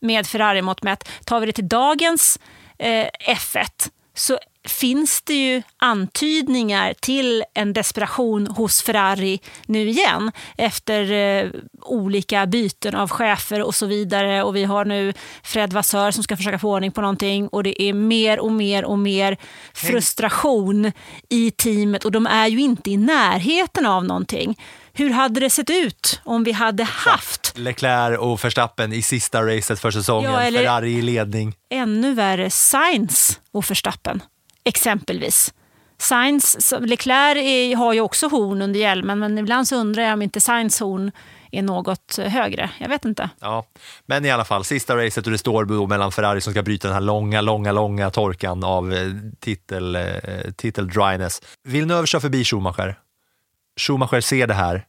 med Ferrari-mått mätt. Tar vi det till dagens eh, F1 så finns det ju antydningar till en desperation hos Ferrari nu igen efter eh, olika byten av chefer och så vidare. Och vi har nu Fred Vassör som ska försöka få ordning på någonting och det är mer och mer och mer frustration i teamet och de är ju inte i närheten av någonting. Hur hade det sett ut om vi hade haft Leclerc och Verstappen i sista racet för säsongen, Ja, Ferrari i ledning. ännu värre Sainz och Verstappen, exempelvis. Sainz, Leclerc är, har ju också horn under hjälmen, men ibland så undrar jag om inte Sainz horn är något högre. Jag vet inte. Ja, men i alla fall, sista racet och det står mellan Ferrari som ska bryta den här långa, långa, långa torkan av eh, titel, eh, titel dryness. Villeneuve kör förbi Schumacher. Schumacher ser det här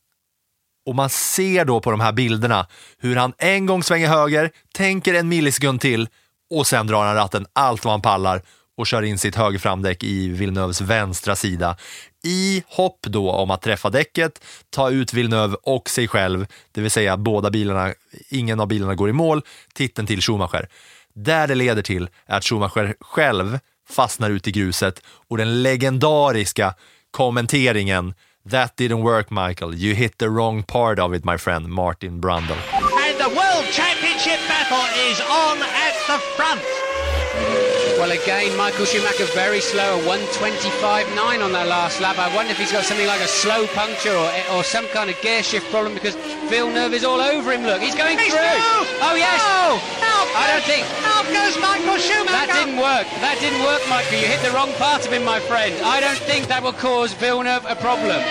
och man ser då på de här bilderna hur han en gång svänger höger, tänker en millisekund till och sen drar han ratten allt vad han pallar och kör in sitt högerframdäck i Villeneuves vänstra sida i hopp då om att träffa däcket, ta ut Villeneuve och sig själv, det vill säga båda bilarna, ingen av bilarna går i mål, titeln till Schumacher. Där det leder till är att Schumacher själv fastnar ut i gruset och den legendariska kommenteringen That didn't work Michael, you hit the wrong part of it my friend Martin Brundle. And the World Championship battle is on at the front. Well, again, Michael Schumacher very slow, 125.9 on that last lap. I wonder if he's got something like a slow puncture or, or some kind of gear shift problem because Villeneuve is all over him. Look, he's going He's through. through! Oh, yes. Oh, out I don't think. Out goes Michael Schumacher. That didn't work. That didn't work, Michael. You hit the wrong part of him, my friend. I don't think that will cause Villeneuve a problem.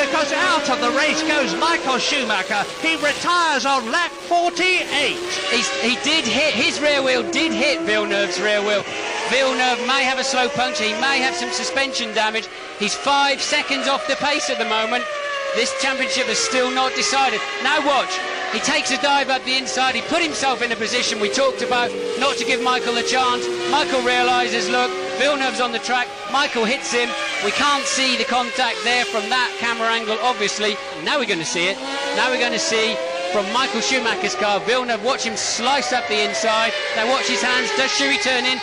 Because out of the race goes Michael Schumacher. He retires on lap 48. He's, he did hit, his rear wheel did hit Villeneuve's rear wheel. Villeneuve may have a slow puncture, he may have some suspension damage. He's five seconds off the pace at the moment. This championship is still not decided. Now watch. He takes a dive up the inside. He put himself in a position we talked about not to give Michael a chance. Michael realises, look, Villeneuve's on the track. Michael hits him. We can't see the contact there from that camera angle, obviously. Now we're going to see it. Now we're going to see from Michael Schumacher's car. Villeneuve, watch him slice up the inside. Now watch his hands. Does Schuey turn in?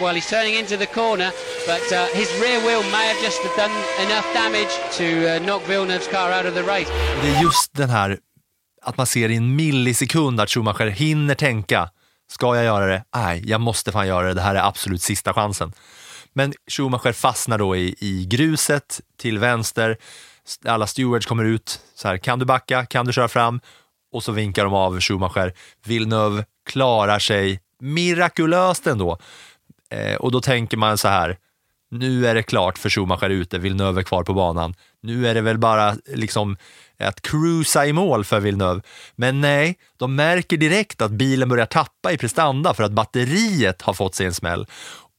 Well, he's turning into the corner, but uh, his rear wheel may have just done enough damage to uh, knock Villeneuve's car out of the race. Det är just den här att man ser i en millisekund att Schumacher hinner tänka. Ska jag göra det? Nej, jag måste fan göra det. Det här är absolut sista chansen. Men Schumacher fastnar då i, i gruset till vänster. Alla stewards kommer ut. Så här, kan du backa? Kan du köra fram? Och så vinkar de av Schumacher. Villeneuve klarar sig mirakulöst ändå. Eh, och då tänker man så här, nu är det klart för Schumacher ute, Villeneuve är kvar på banan. Nu är det väl bara liksom att cruisa i mål för Villeneuve. Men nej, de märker direkt att bilen börjar tappa i prestanda för att batteriet har fått sig en smäll.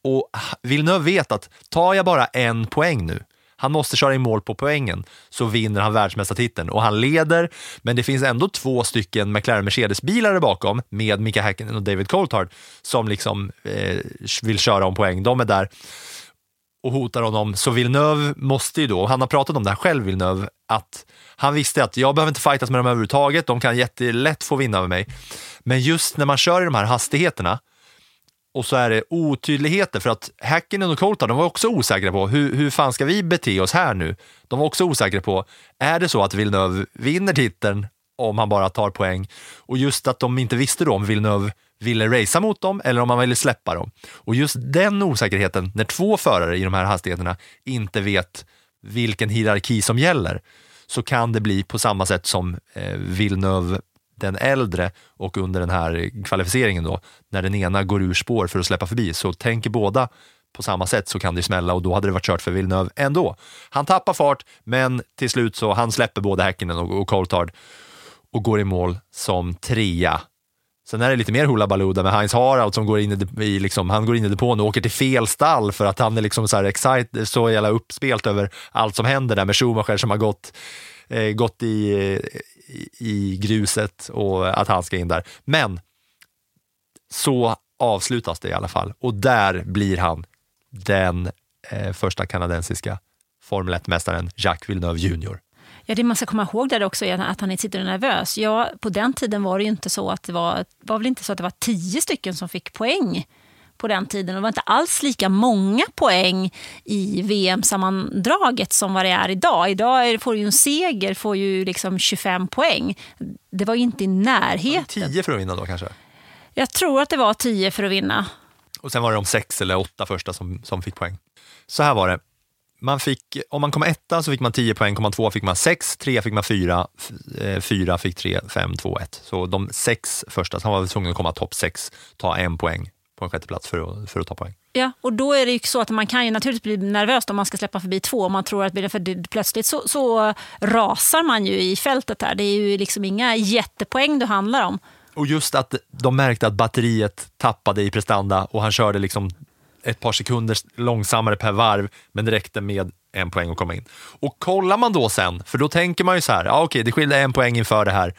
Och Villeneuve vet att tar jag bara en poäng nu, han måste köra i mål på poängen, så vinner han världsmästartiteln. Och han leder, men det finns ändå två stycken McLaren Mercedes-bilar där bakom med Mika Häkkinen och David Coulthard som liksom eh, vill köra om poäng. De är där och hotar honom. Så Villeneuve måste ju då, och han har pratat om det här själv, Villeneuve, att han visste att jag behöver inte fightas med dem överhuvudtaget, de kan jättelätt få vinna över mig. Men just när man kör i de här hastigheterna och så är det otydligheter för att Häkkinen och Coulthard, de var också osäkra på hur, hur fan ska vi bete oss här nu? De var också osäkra på, är det så att Villeneuve vinner titeln om han bara tar poäng? Och just att de inte visste då om Villeneuve ville racea mot dem eller om han ville släppa dem. Och just den osäkerheten, när två förare i de här hastigheterna inte vet vilken hierarki som gäller, så kan det bli på samma sätt som eh, Villeneuve den äldre och under den här kvalificeringen då, när den ena går ur spår för att släppa förbi, så tänker båda på samma sätt så kan det smälla och då hade det varit kört för Villeneuve ändå. Han tappar fart, men till slut så han släpper både Häkkinen och, och Coulthard och går i mål som trea. Sen är det lite mer hula baloo med Heinz Harald som går in i, i liksom, han går in i depån och åker till fel stall för att han är liksom så här excited, så jävla uppspelt över allt som händer där med Schumacher som har gått, eh, gått i, i, gruset och att han ska in där. Men så avslutas det i alla fall och där blir han den eh, första kanadensiska Formel 1-mästaren Jacques Villeneuve Jr. Ja, det man ska komma ihåg där också är att han sitter nervös. Ja, på den tiden var det ju inte så att det var, var väl inte så att det var tio stycken som fick poäng på den tiden. Det var inte alls lika många poäng i VM-sammandraget som vad det är idag. Idag får ju en seger får ju liksom 25 poäng. Det var ju inte i närheten. 10 för att vinna då kanske? Jag tror att det var 10 för att vinna. Och sen var det de sex eller åtta första som, som fick poäng. Så här var det. Man fick, om man kom etta så fick man 10 poäng, kom man två fick man 6, tre fick man 4, 4 fick 3, 5, 2, 1. Så de sex första, så han var tvungen att komma topp 6, ta en poäng på en sjätteplats för att, för att ta poäng. Ja, och då är det ju så att man kan ju naturligtvis bli nervös om man ska släppa förbi två. Om man tror att för det, plötsligt så, så rasar man ju i fältet här. Det är ju liksom inga jättepoäng det handlar om. Och just att de märkte att batteriet tappade i prestanda och han körde liksom ett par sekunder långsammare per varv, men det räckte med en poäng att komma in. Och kollar man då sen, för då tänker man ju så här, ja okej, det skilde en poäng inför det här.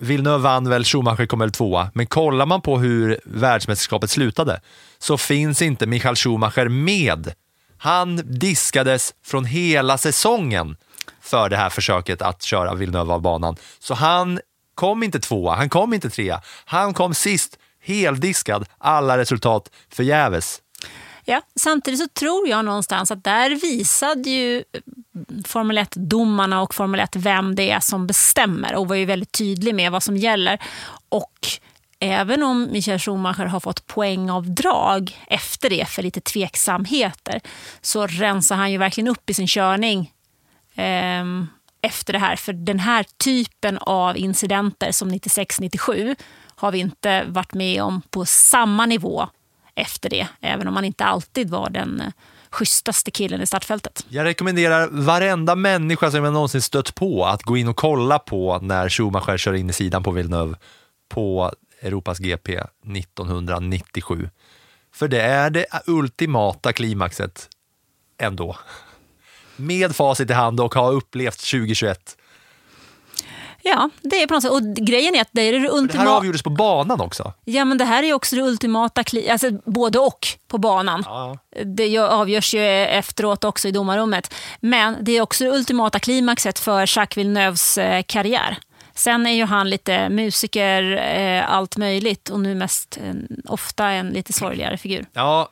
Villeneuve vann väl, Schumacher kom väl tvåa, men kollar man på hur världsmästerskapet slutade så finns inte Michael Schumacher med. Han diskades från hela säsongen för det här försöket att köra Villeneuve av banan. Så han kom inte tvåa, han kom inte trea, han kom sist, heldiskad, alla resultat förgäves. Ja, samtidigt så tror jag någonstans att där visade ju mm, Formel 1-domarna och Formel 1 vem det är som bestämmer och var ju väldigt tydlig med vad som gäller. Och även om Michael Schumacher har fått poängavdrag efter det för lite tveksamheter så rensar han ju verkligen upp i sin körning eh, efter det här. För den här typen av incidenter som 96-97 har vi inte varit med om på samma nivå efter det, även om han inte alltid var den eh, schysstaste killen i startfältet. Jag rekommenderar varenda människa som jag någonsin stött på att gå in och kolla på när Schumacher kör in i sidan på Villeneuve på Europas GP 1997. För det är det ultimata klimaxet ändå. Med facit i hand och ha upplevt 2021 Ja, det är på något sätt. Och grejen är att det är det ultimata... Det här avgjordes på banan också. Ja, men det här är också det ultimata, alltså både och på banan. Ja. Det avgörs ju efteråt också i domarrummet. Men det är också det ultimata klimaxet för Jacques Villeneuves eh, karriär. Sen är ju han lite musiker, eh, allt möjligt och nu mest ofta en lite sorgligare figur. Ja,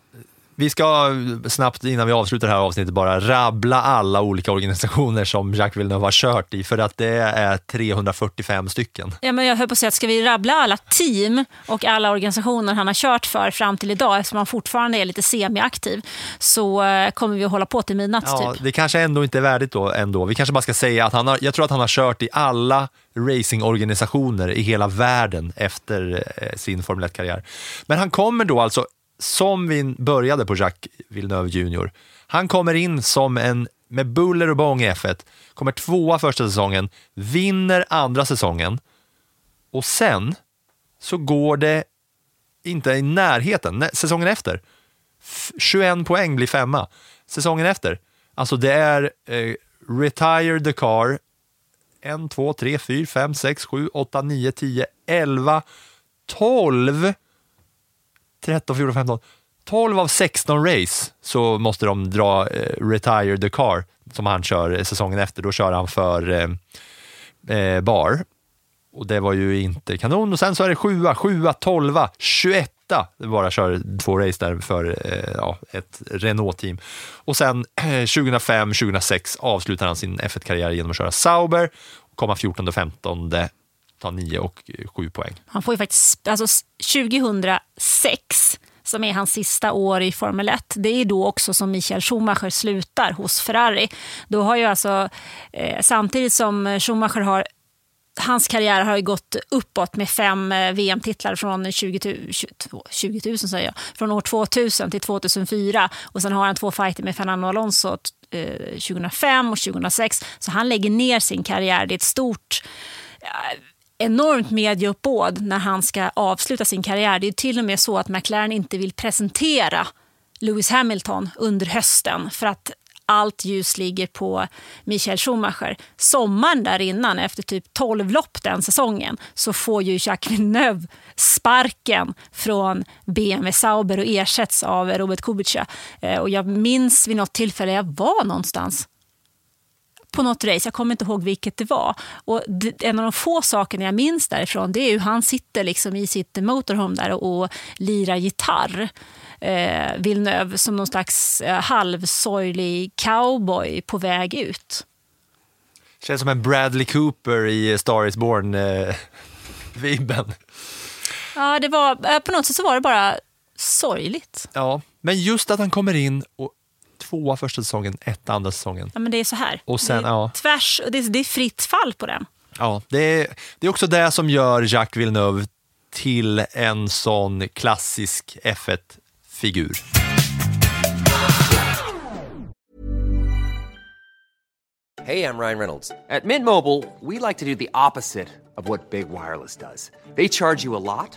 vi ska snabbt innan vi avslutar det här avsnittet bara rabbla alla olika organisationer som Jacques Villeneuve har kört i för att det är 345 stycken. Ja, men jag höll på att säga att ska vi rabbla alla team och alla organisationer han har kört för fram till idag eftersom han fortfarande är lite semiaktiv så eh, kommer vi att hålla på till midnatt. Ja, typ. Det kanske ändå inte är värdigt då ändå. Vi kanske bara ska säga att han har, jag tror att han har kört i alla racingorganisationer i hela världen efter eh, sin Formel 1-karriär. Men han kommer då alltså som vi började på Jacques Villeneuve Junior. Han kommer in som en, med buller och bång i F1, kommer tvåa första säsongen, vinner andra säsongen och sen så går det inte i närheten. Säsongen efter, 21 poäng blir femma. Säsongen efter, alltså det är eh, retire the car, 1, 2, 3, 4, 5, 6, 7, 8, 9, 10, 11, 12 13, 14, 15, 12 av 16 race så måste de dra eh, Retire the Car som han kör eh, säsongen efter. Då kör han för eh, eh, Bar. Och det var ju inte kanon. Och sen så är det 7, 7, 12, 21 det bara kör två race där för eh, ja, ett Renault-team. Och sen eh, 2005, 2006 avslutar han sin F1-karriär genom att köra Sauber, komma 14 och 15 ta 9 och 7 poäng. Han får ju faktiskt, alltså 2006 som är hans sista år i Formel 1. Det är då också som Michael Schumacher slutar hos Ferrari. Då har ju alltså, eh, samtidigt som Schumacher har Hans karriär har gått uppåt med fem eh, VM-titlar från 20, 20, 20 000 säger jag, från år 2000 till 2004. Och sen har han två fighter med Fernando Alonso 2005 eh, och 2006. Så han lägger ner sin karriär. Det är ett stort eh, enormt medieuppbåd när han ska avsluta sin karriär. Det är till och med så att McLaren inte vill presentera Lewis Hamilton under hösten för att allt ljus ligger på Michael Schumacher. Sommaren där innan, efter typ 12 lopp den säsongen, så får ju Jacques Villeneuve sparken från BMW Sauber och ersätts av Robert Kubica. Eh, och jag minns vid något tillfälle, jag var någonstans på något race, jag kommer inte ihåg vilket det var. Och en av de få sakerna jag minns därifrån det är hur han sitter liksom i sitt motorhome där och, och lirar gitarr. Eh, Villeneuve som någon slags eh, halvsorglig cowboy på väg ut. Känns som en Bradley Cooper i Star is Born-vibben. Eh, ja, det var, eh, på något sätt så var det bara sorgligt. Ja, men just att han kommer in och tvåa första säsongen, ett andra säsongen. Ja, men det är så här. Och sen, det är ja. tvärs, det är, det är fritt fall på den. Ja, det är, det är också det som gör Jacques Villeneuve till en sån klassisk F1-figur. Hey, I'm Ryan Reynolds. At Mint Mobile, we like to do the opposite of what Big Wireless does. They charge you a lot,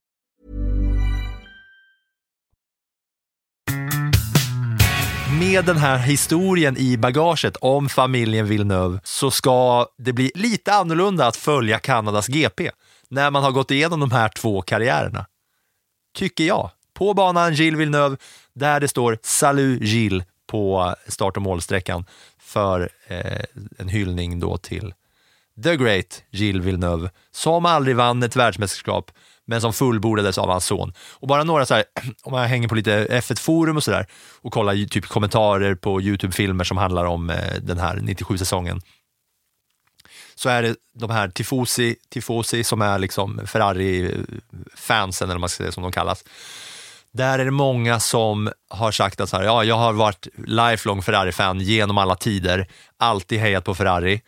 Med den här historien i bagaget om familjen Villeneuve så ska det bli lite annorlunda att följa Kanadas GP när man har gått igenom de här två karriärerna. Tycker jag. På banan Gilles Villeneuve där det står Salut Gilles på start och målsträckan för eh, en hyllning då till The Great Gilles Villeneuve som aldrig vann ett världsmästerskap men som fullbordades av hans son. Och bara några så här, om man hänger på lite F1-forum och sådär och kollar typ kommentarer på YouTube-filmer som handlar om eh, den här 97-säsongen så är det de här tifosi, tifosi som är liksom Ferrari-fansen, eller vad man ska säga som de kallas. Där är det många som har sagt att så här, ja, jag har varit lifelong Ferrari-fan genom alla tider, alltid hejat på Ferrari.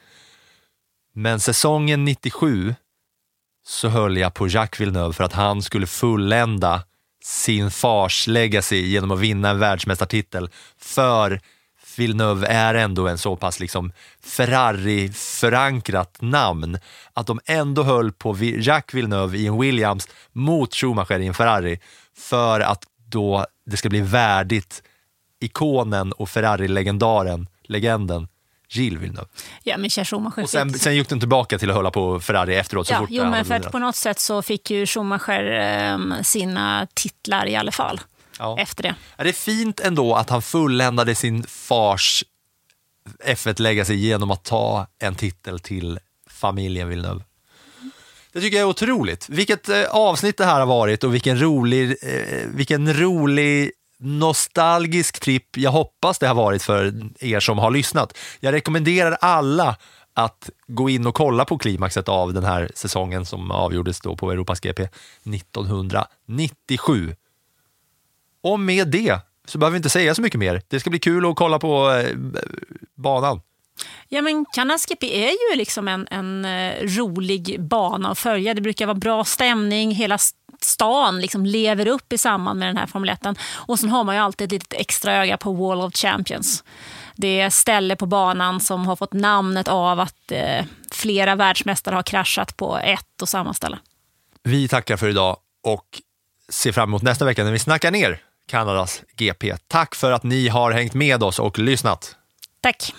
Men säsongen 97 så höll jag på Jacques Villeneuve för att han skulle fullända sin fars legacy genom att vinna en världsmästartitel. För Villeneuve är ändå en så pass liksom Ferrari-förankrat namn att de ändå höll på Jacques Villeneuve i en Williams mot Schumacher i en Ferrari för att då det ska bli värdigt ikonen och Ferrari-legendaren, legenden Gilles Villeneuve. Ja, men Michael Schumacher Och sen, fick... sen gick den tillbaka till att hålla på Ferrari efteråt. Så Ja, fort jo, men för att på något sätt så fick ju Schumacher ehm, sina titlar i alla fall. Ja. Efter det. Är det fint ändå att han fulländade sin fars F1-legacy genom att ta en titel till familjen Villeneuve? Det tycker jag är otroligt. Vilket eh, avsnitt det här har varit och vilken rolig, eh, vilken rolig nostalgisk tripp jag hoppas det har varit för er som har lyssnat. Jag rekommenderar alla att gå in och kolla på klimaxet av den här säsongen som avgjordes då på Europas GP 1997. Och med det så behöver vi inte säga så mycket mer. Det ska bli kul att kolla på eh, banan. Ja, men GP är ju liksom en, en eh, rolig bana att följa. Det brukar vara bra stämning. Hela stan liksom lever upp i samband med den här Formel 1. Och sen har man ju alltid ett litet extra öga på Wall of Champions. Det är ställe på banan som har fått namnet av att eh, flera världsmästare har kraschat på ett och samma ställe. Vi tackar för idag och ser fram emot nästa vecka när vi snackar ner Kanadas GP. Tack för att ni har hängt med oss och lyssnat. Tack.